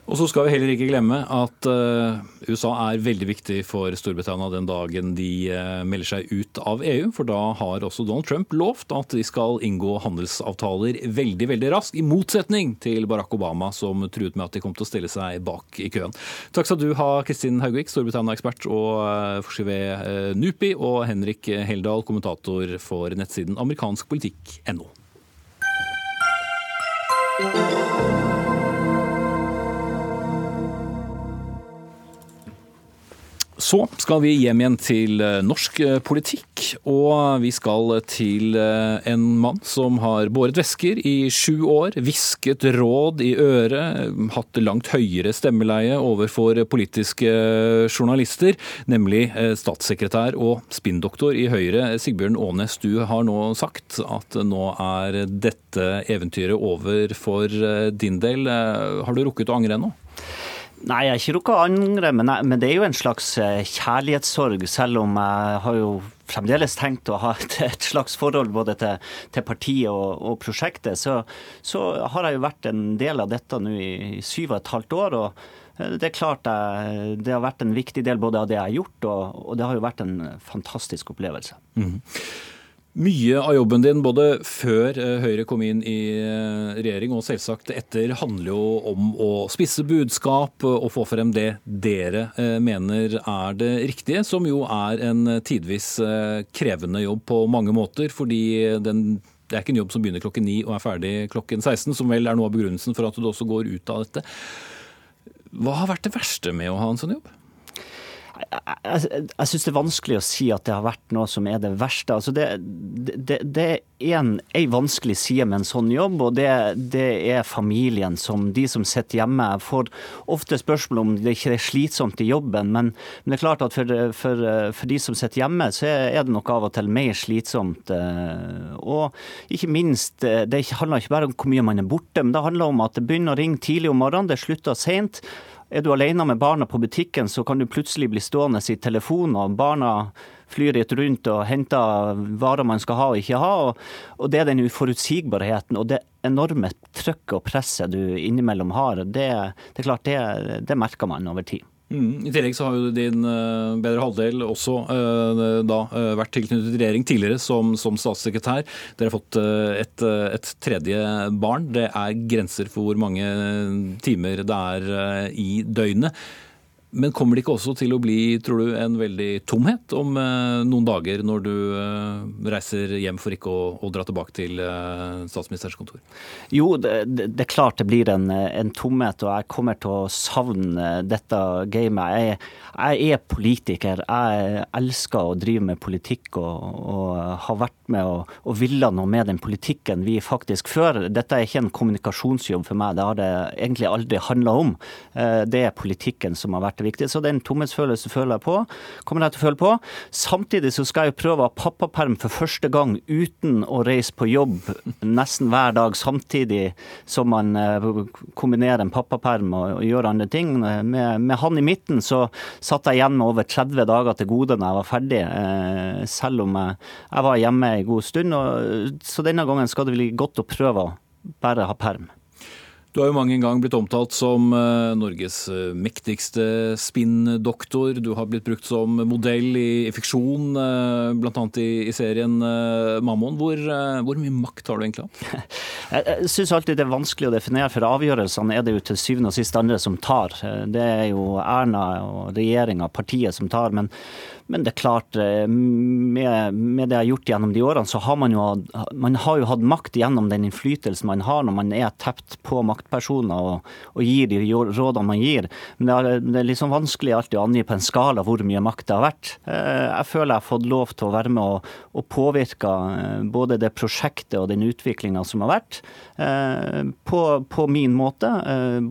Og så skal vi heller ikke glemme at uh, USA er veldig viktig for Storbritannia den dagen de uh, melder seg ut av EU. For da har også Donald Trump lovt at de skal inngå handelsavtaler veldig veldig raskt. I motsetning til Barack Obama, som truet med at de kom til å stille seg bak i køen. Takk skal du ha, Kristin Haugvik, Storbritannia-ekspert og uh, forsker ved NUPI, og Henrik Heldal, kommentator for nettsiden amerikanskpolitikk.no. Så skal vi hjem igjen til eh, norsk eh, politikk, og vi skal til eh, en mann som har båret vesker i sju år, hvisket råd i øret, hatt langt høyere stemmeleie overfor politiske journalister, nemlig statssekretær og spinndoktor i Høyre, Sigbjørn Aanes. Du har nå sagt at nå er dette eventyret over for din del. Har du rukket å angre ennå? Nei, jeg har ikke rukket å angre, men, men, det er jo en slags eh, kjærlighetssorg, selv om jeg har jo fremdeles tenkt å ha et, et slags forhold både til, til partiet og, og prosjektet. Så, så, har jeg jo vært en del av dette nå i, i syv og et halvt år. og eh, det er klart jeg, det har vært en viktig del både av det jeg har gjort, og, og det har jo vært en fantastisk opplevelse. Mm. Mye av jobben din både før eh, Høyre kom inn i eh, regjering og selvsagt etter handler jo om å spisse budskap og få frem det dere eh, mener er det riktige, som jo er en tidvis krevende jobb på mange måter. fordi den det er ikke en jobb som begynner klokken ni og er ferdig klokken 16, som vel er noe av begrunnelsen for at du også går ut av dette. Hva har vært det verste med å ha en sånn jobb? Jeg, jeg syns det er vanskelig å si at det har vært noe som er det verste. Altså det, det, det er en, en, vanskelig side med en sånn jobb, og det, det, er familien. som De som sitter hjemme. Får ofte spørsmål om det ikke er slitsomt i jobben, men, men det er klart at for, for, for, de som sitter hjemme, så er det nok av og til mer slitsomt. Eh, og ikke minst, eh, det handler ikke bare om hvor mye man er borte, men det handler om at det begynner å ringe tidlig om morgenen, det slutter seint. Er du alene med barna på butikken, så kan du plutselig bli stående i telefonen, og barna flyr litt rundt og henter varer man skal ha og ikke ha. Og det er den uforutsigbarheten og det enorme trøkket og presset du innimellom har, det, det er klart det, det merker man over tid. Mm. I tillegg så har jo din uh, bedre halvdel også uh, da uh, vært tilknyttet regjering tidligere som, som statssekretær. Dere har fått et, et, tredje barn. Det er grenser for hvor mange timer det er i døgnet. Men kommer det ikke også til å bli, tror du, en veldig tomhet om eh, noen dager, når du eh, reiser hjem for ikke å, å dra tilbake til eh, statsministerens kontor? Jo, det, det, er klart det blir en, en, tomhet, og jeg kommer til å savne dette gamet. Jeg, jeg er politiker. Jeg elsker å drive med politikk og, og har vært med og, og ville noe med den politikken vi faktisk fører. Dette er ikke en kommunikasjonsjobb for meg, det har det egentlig aldri handla om. Det er politikken som har vært det viktige. Så den tomhetsfølelsen føler jeg på. Kommer jeg til å føle på. Samtidig så skal jeg prøve å ha pappaperm for første gang uten å reise på jobb nesten hver dag, samtidig som man eh, kombinerer en pappaperm og gjør andre ting. Med, med han i midten så satt jeg igjen med over 30 dager til gode når jeg var ferdig, eh, selv om jeg, jeg var hjemme en god stund. Og, så denne gangen skal det bli godt å prøve å bare ha perm. Du har jo mange ganger blitt omtalt som eh, Norges eh, mektigste spinndoktor. Du har blitt brukt som modell i fiksjon, eh, bl.a. I serien Mammon. Hvor, hvor, mye makt har du egentlig hatt? Jeg syns alltid det er vanskelig å definere, for avgjørelsene er det jo til syvende og sist andre som tar. Det er jo Erna og regjeringa, partiet, som tar. men men det er klart, eh, med, med, det jeg har gjort gjennom de årene, så har man jo, man har jo hatt makt gjennom den innflytelsen man har når man er tett på maktpersoner og, og gir de rådene man gir. Men det er, det er liksom vanskelig alltid å angi på en skala hvor mye makt det har vært. Eh, jeg føler jeg har fått lov til å være med og, og påvirke eh, både det prosjektet og den utviklinga som har vært, på, på, min måte.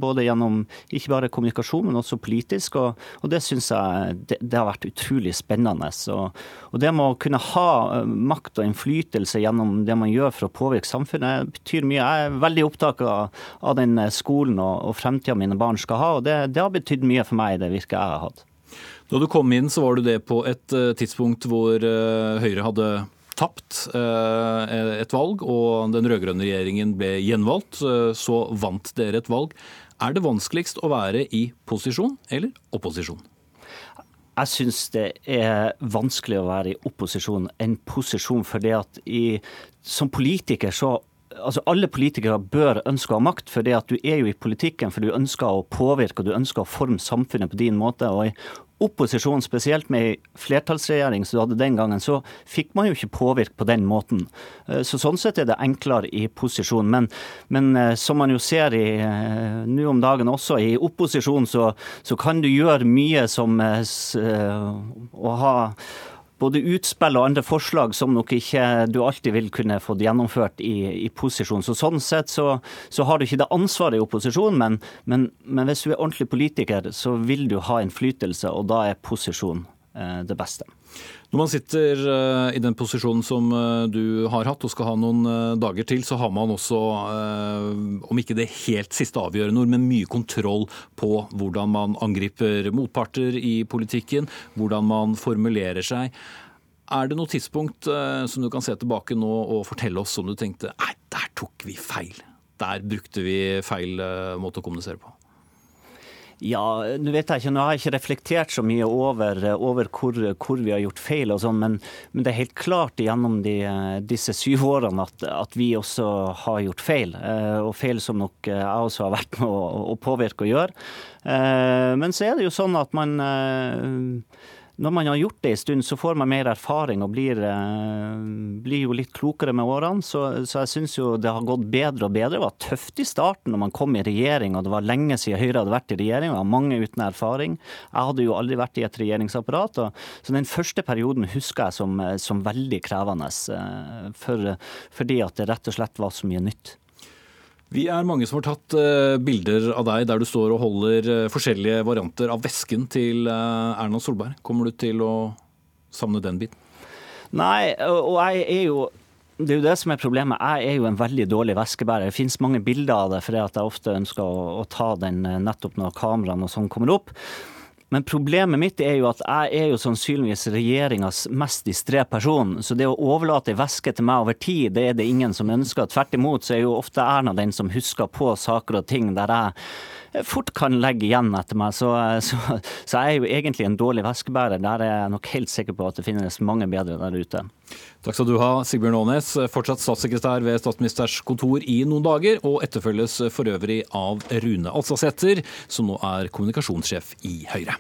Både gjennom ikke bare kommunikasjon, men også politisk. Og, og det syns jeg det, det har vært utrolig spennende spennende. Og, og det med å kunne ha eh, makt og innflytelse gjennom det man gjør for å påvirke samfunnet, betyr mye. Jeg er veldig opptatt av, av den eh, skolen og, og fremtida mine barn skal ha, og det, det har betydd mye for meg i det virket jeg har hatt. Da du kom inn, så var du det på et eh, tidspunkt hvor Høyre hadde tapt et valg, og den rød-grønne regjeringen ble gjenvalgt. Så vant dere et valg. Er det vanskeligst å være i posisjon eller opposisjon? Jeg syns det er vanskelig å være i opposisjon enn posisjon, fordi at i, som politiker så altså Alle politikere bør ønske å ha makt, for det at du er jo i politikken for du ønsker å påvirke og du ønsker å forme samfunnet på din måte. og I opposisjonen, spesielt med ei flertallsregjering som du hadde den gangen, så fikk man jo ikke påvirke på den måten. Eh, så Sånn sett er det enklere i posisjon. Men, men eh, som man jo ser eh, nå om dagen også, i opposisjon så, så kan du gjøre mye som å ha både utspill og andre forslag som nok ikke du alltid vil kunne fått gjennomført i, i posisjon. Så Sånn sett så, så, har du ikke det ansvaret i opposisjon, men, men, men, hvis du er ordentlig politiker, så vil du ha innflytelse, og da er posisjon eh, det beste. Når man sitter eh, i den posisjonen som eh, du har hatt og skal ha noen eh, dager til, så har man også, om ikke det helt siste avgjørende ord, men mye kontroll på hvordan man angriper motparter i politikken, hvordan man formulerer seg. Er det noe tidspunkt som du kan se tilbake nå og fortelle oss som du tenkte nei, der tok vi feil. Der brukte vi feil måte å kommunisere på? Ja, nå vet jeg ikke, nå har jeg ikke reflektert så mye over, over hvor, hvor, vi har gjort feil, og sånn, men, men, det er helt klart gjennom de, disse syv årene at, at, vi også har gjort feil. Og feil som nok jeg også har vært med å, å påvirke og gjøre. Men så er det jo sånn at man når man har gjort det en stund, så får man mer erfaring og blir, eh, blir jo litt klokere med årene. Så, så jeg syns jo det har gått bedre og bedre. Det var tøft i starten når man kom i regjering, og det var lenge siden Høyre hadde vært i regjering. og mange uten erfaring. Jeg hadde jo aldri vært i et regjeringsapparat. Og, så den første perioden husker jeg som, som veldig krevende, eh, for, fordi at det rett og slett var så mye nytt. Vi er mange som har tatt uh, bilder av deg der du står og holder uh, forskjellige varianter av vesken til uh, Erna Solberg. Kommer du til å savne den biten? Nei, og jeg er jo det er jo det som er problemet. Jeg er jo en veldig dårlig veskebærer. Det finnes mange bilder av det, fordi jeg ofte ønsker å, å ta den nettopp når kameraene og sånn kommer opp. Men problemet mitt er jo at jeg er jo sannsynligvis regjeringas mest distré person. Så det å overlate ei veske til meg over tid, det er det ingen som ønsker. Tvert imot så er jo ofte Erna den som husker på saker og ting der jeg fort kan legge igjen etter meg. Så, så, så jeg er jo egentlig en dårlig veskebærer. Der er jeg nok helt sikker på at det finnes mange bedre der ute. Takk skal du ha, Sigbjørn Aanes, fortsatt statssekretær ved Statsministerens kontor i noen dager, og etterfølges for øvrig av Rune Alsasæter, som nå er kommunikasjonssjef i Høyre.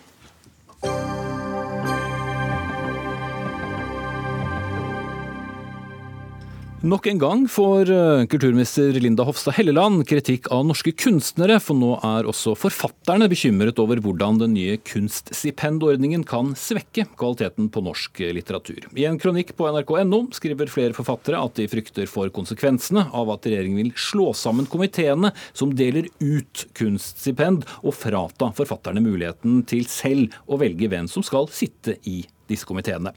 Nok en gang får eh, kulturminister Linda Hofstad Helleland kritikk av norske kunstnere, for nå er også forfatterne bekymret over hvordan den nye kunststipendordningen kan svekke kvaliteten på norsk litteratur. I en kronikk på nrk.no skriver flere forfattere at de frykter for konsekvensene av at regjeringen vil slå sammen komiteene som deler ut kunststipend, og frata forfatterne muligheten til selv å velge hvem som skal sitte i disse komiteene.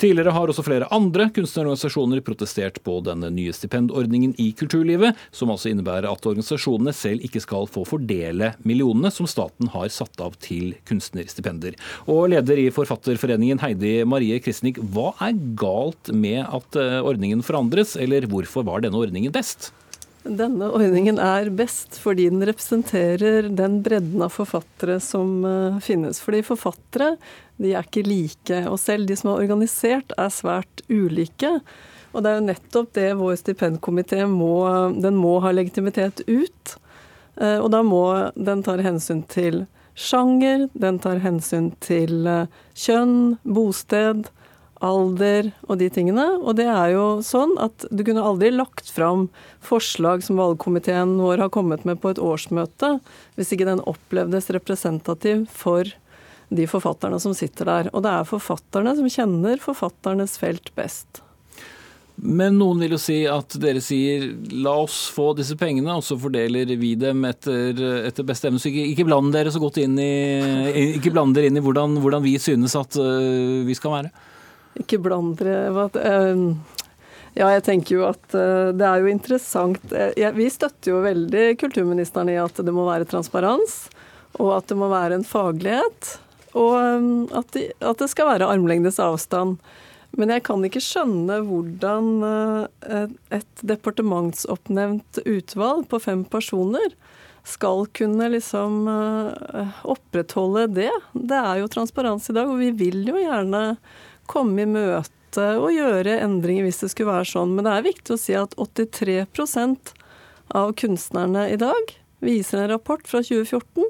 Tidligere har også flere andre kunstnerorganisasjoner protestert på denne nye stipendordningen i kulturlivet, som altså innebærer at organisasjonene selv ikke skal få fordele millionene som staten har satt av til kunstnerstipender. Og leder i Forfatterforeningen Heidi Marie Kristnik, hva er galt med at eh, ordningen forandres, eller hvorfor var denne ordningen best? Denne ordningen er best fordi den representerer den bredden av forfattere som uh, finnes. Fordi forfattere de er ikke like. Og selv de som er organisert, er svært ulike. Og det er jo nettopp det vår stipendkomité må må ha legitimitet ut. Uh, og da må den ta hensyn til sjanger, den tar hensyn til uh, kjønn, bosted, alder og de tingene. Og det er jo sånn at du kunne aldri lagt fram forslag som valgkomiteen vår har kommet med på et årsmøte, hvis ikke den opplevdes representativ for de forfatterne som sitter der. Og det er forfatterne som kjenner forfatternes felt best. Men noen vil jo si at dere sier la oss få disse pengene, og så fordeler vi dem etter, etter beste ikke, ikke, bland dere så godt inn i, ikke dere inn i hvordan, hvordan vi synes at uh, vi skal være. Ikke bland dere ehm, Ja, jeg tenker jo at eh, det er jo interessant. Eh, vi støtter jo veldig kulturministeren i at det må være transparens, og at det må være en faglighet. Og ehm, at, det skal være armlengdes avstand. Men jeg kan ikke skjønne hvordan eh, et departementsoppnevnt utvalg på fem personer skal kunne liksom opprettholde det. Det er jo transparens i dag, og vi vil jo gjerne komme i møte og gjøre endringer hvis det skulle være sånn. Men det er viktig å si at 83% av kunstnerne i dag, viser en rapport fra 2014,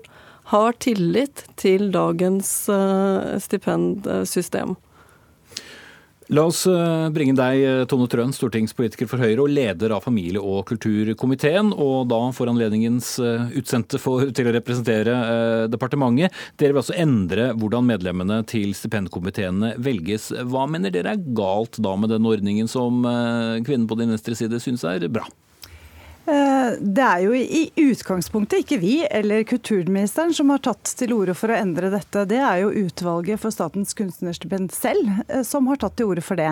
har tillit til dagens eh, stipendsystem. La oss eh, bringe deg, eh, Tone Trøen, stortingspolitiker for Høyre og leder av familie- og kulturkomiteen, og da for anledningens eh, utsendte for, til å representere departementet. Dere vil altså endre hvordan medlemmene til stipendkomiteene velges. Hva mener dere er galt da med den ordningen som kvinnen på din venstre side syns er bra? Eh, det er jo i utgangspunktet ikke vi eller kulturministeren som har tatt til orde for å endre dette. Det er jo utvalget for Statens kunstnerstipend selv eh, som har tatt til orde for det.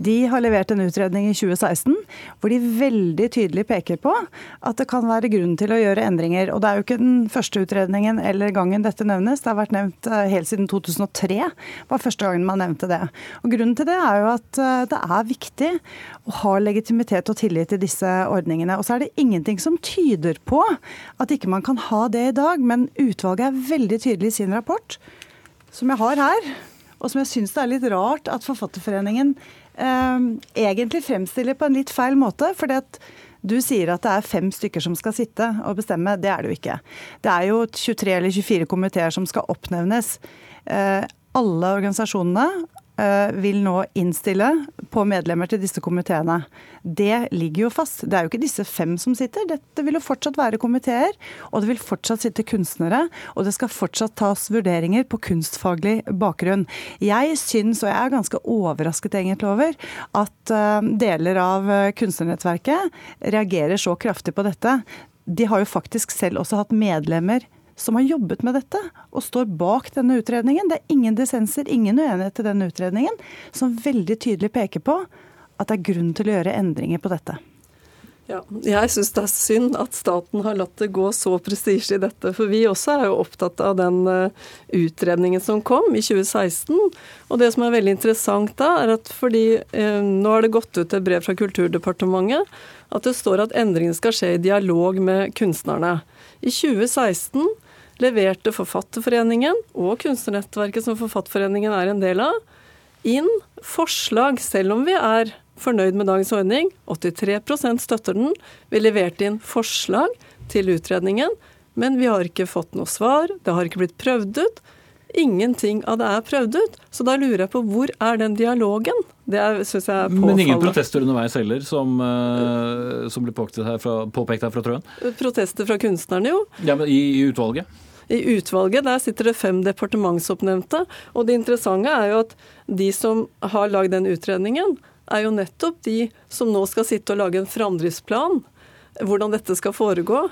De har levert en utredning i 2016 hvor de veldig tydelig peker på at det kan være grunn til å gjøre endringer. Og det er jo ikke den første utredningen eller gangen dette nevnes. Det har vært nevnt eh, helt siden 2003 var første gangen man nevnte det. Og Grunnen til det er jo at det er viktig å ha legitimitet og tillit til disse ordningene. Og så er det ingenting som tyder på at ikke man kan ha det i dag. Men utvalget er veldig tydelig i sin rapport, som jeg har her, og som jeg syns det er litt rart at Forfatterforeningen eh, egentlig fremstiller på en litt feil måte. fordi at du sier at det er fem stykker som skal sitte og bestemme. Det er det jo ikke. Det er jo 23 eller 24 komiteer som skal oppnevnes. Eh, alle organisasjonene Eh, vil nå innstille på medlemmer til disse komiteene. Det ligger jo fast. Det er jo ikke disse fem som sitter. Dette vil jo fortsatt være komiteer, og det vil fortsatt sitte kunstnere. Og det skal fortsatt tas vurderinger på kunstfaglig bakgrunn. Jeg syns, og jeg er ganske overrasket egentlig over, at eh, deler av eh, kunstnernettverket reagerer så kraftig på dette. De har jo faktisk selv også hatt medlemmer som har jobbet med dette og står bak denne utredningen. Det er ingen dissenser, ingen uenighet til denne utredningen, som veldig tydelig peker på at det er grunn til å gjøre endringer på dette. Ja, jeg syns det er synd at staten har latt det gå så prestisje i dette. For vi også er jo opptatt av den eh, utredningen som kom i 2016. Og det som er veldig interessant da, er at fordi eh, nå har det gått ut et brev fra Kulturdepartementet at det står at endringen skal skje i dialog med kunstnerne. I 2016 leverte Forfatterforeningen og Kunstnernettverket, som Forfatterforeningen er en del av, inn forslag, selv om vi er fornøyd med dagens ordning. 83% støtter den. Vi leverte inn forslag til utredningen, men vi har ikke fått noe svar. Det har ikke blitt prøvd ut. Ingenting av det er prøvd ut. Så da lurer jeg på hvor er den dialogen? Det syns jeg er påfallende. Men ingen protester underveis heller, som, uh, som blir påpekt her fra, påpekt her fra Trøen? Protester fra kunstnerne, jo. Ja, men i, i utvalget? I utvalget der sitter det fem departementsoppnevnte. Og det interessante er jo at de som har lagd den utredningen, er jo nettopp de som nå skal sitte og lage en framdriftsplan. Hvordan dette skal foregå.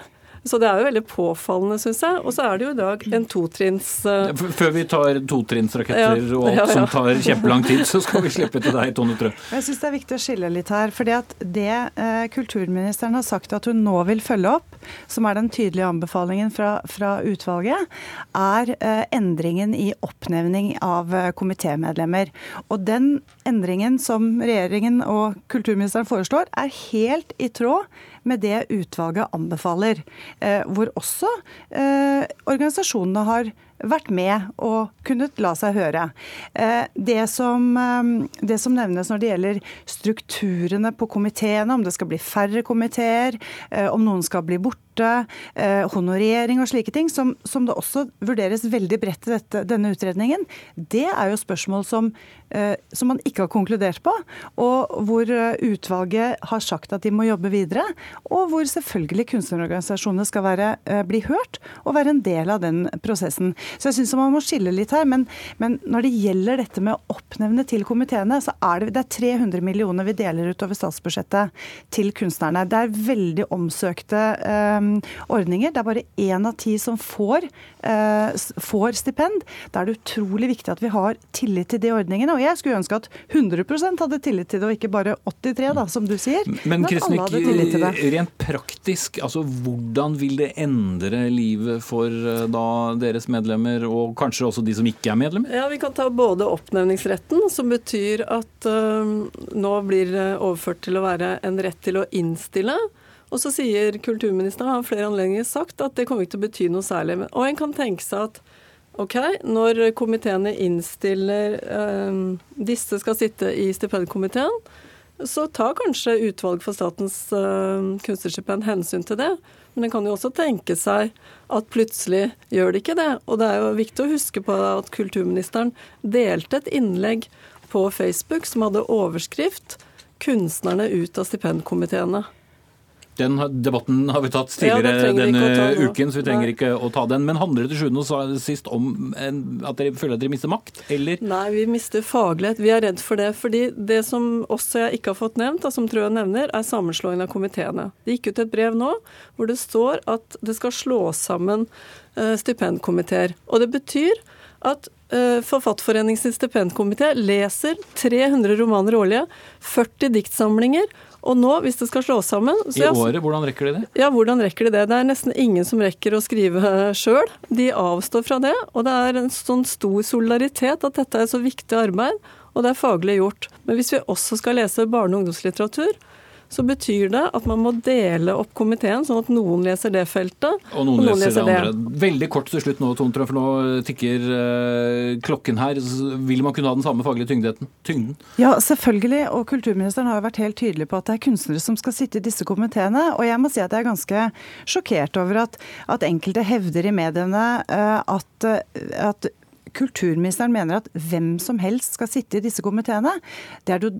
Så det er jo veldig påfallende, syns jeg. Og så er det jo i dag en totrinns uh... Før vi tar totrinnsraketter ja, og alt ja, ja. som tar kjempelang tid, så skal vi slippe til deg, Tone Trø. Jeg syns det er viktig å skille litt her. fordi at det eh, kulturministeren har sagt at hun nå vil følge opp, som er den tydelige anbefalingen fra, fra utvalget, er eh, endringen i oppnevning av eh, komitémedlemmer. Og den endringen som regjeringen og kulturministeren foreslår, er helt i tråd med det utvalget anbefaler. Eh, hvor også eh, organisasjonene har vært med og kunnet la seg høre. Eh, det som, det som, nevnes når det gjelder strukturene på komiteene, om det skal bli færre komiteer, om noen skal bli borte, honorering og slike ting, som, som det også vurderes veldig bredt i dette, denne utredningen, det er jo spørsmål som Eh, som man ikke har konkludert på, og hvor eh, utvalget har sagt at de må jobbe videre. Og hvor selvfølgelig kunstnerorganisasjonene skal være, eh, bli hørt og være en del av den prosessen. Så jeg syns man må skille litt her. Men, men, når det gjelder dette med å oppnevne til komiteene, så er det, det er 300 millioner vi deler ut over statsbudsjettet til kunstnerne. Det er veldig omsøkte um, ordninger. Det er bare én av ti som får, uh, får stipend. Da er det utrolig viktig at vi har tillit til de ordningene. Og jeg skulle ønske at 100% hadde tillit til det, og ikke bare 83 da, som du sier. Men men Krisnik, rent praktisk, altså hvordan vil det endre livet for eh, da deres medlemmer, og kanskje også de som ikke er medlemmer? Ja, Vi kan ta både oppnevningsretten, som betyr at øh, nå blir overført til å være en rett til å innstille. Og så sier kulturministeren har flere anledninger sagt at det kommer ikke til å bety noe særlig. Og en kan tenke seg at Ok, Når komiteene innstiller eh, Disse skal sitte i stipendkomiteen, så tar kanskje utvalget for Statens eh, kunstnerstipend hensyn til det. Men en kan jo også tenke seg at plutselig gjør det ikke det. Og det er jo viktig å huske på at kulturministeren delte et innlegg på Facebook som hadde overskrift 'Kunstnerne ut av stipendkomiteene'. Den debatten har vi tatt tidligere ja, denne uken, så vi trenger Nei. ikke å ta den. Men handler det til sjuende og sist om at dere føler at dere mister makt, eller? Nei, vi mister faglighet. Vi er redd for det. fordi det som også jeg ikke har fått nevnt, og som Trøen nevner, er sammenslåingen av komiteene. Det gikk ut et brev nå hvor det står at det skal slås sammen uh, stipendkomiteer. Og det betyr at uh, Forfatterforeningens stipendkomité leser 300 romaner årlig, 40 diktsamlinger og nå, hvis det skal slås sammen I året, hvordan rekker de det? Ja, hvordan rekker de det? Det er nesten ingen som rekker å skrive sjøl. De avstår fra det. Og det er en sånn stor solidaritet at dette er et så viktig arbeid, og det er faglig gjort. Men hvis vi også skal lese barne- og ungdomslitteratur, så betyr det at man må dele opp komiteen, sånn at noen leser det feltet, og noen, og noen leser, leser det andre. Veldig kort til slutt nå, Tone, for nå tikker eh, klokken her. Vil man kunne ha den samme faglige tyngden? tyngden? Ja, selvfølgelig. Og kulturministeren har jo vært helt tydelig på at det er kunstnere som skal sitte i disse komiteene. Og jeg må si at jeg er ganske sjokkert over at, at enkelte hevder i mediene uh, at, at kulturministeren mener at hvem som helst skal sitte i disse komiteene. Det er det jo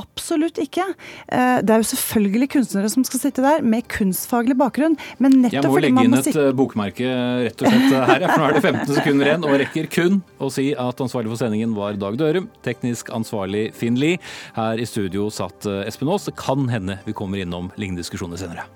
Absolutt ikke. Eh, det er jo selvfølgelig kunstnere som skal sitte der, med kunstfaglig bakgrunn. Men nettopp fordi man må Jeg må legge inn et eh, bokmerke rett og slett her, for nå er det 15 sekunder igjen. Og rekker kun å si at ansvarlig for sendingen var Dag Dørum, teknisk ansvarlig Finn Lie. Her i studio satt eh, Espen Aas. Det kan hende vi kommer innom lignende diskusjoner senere.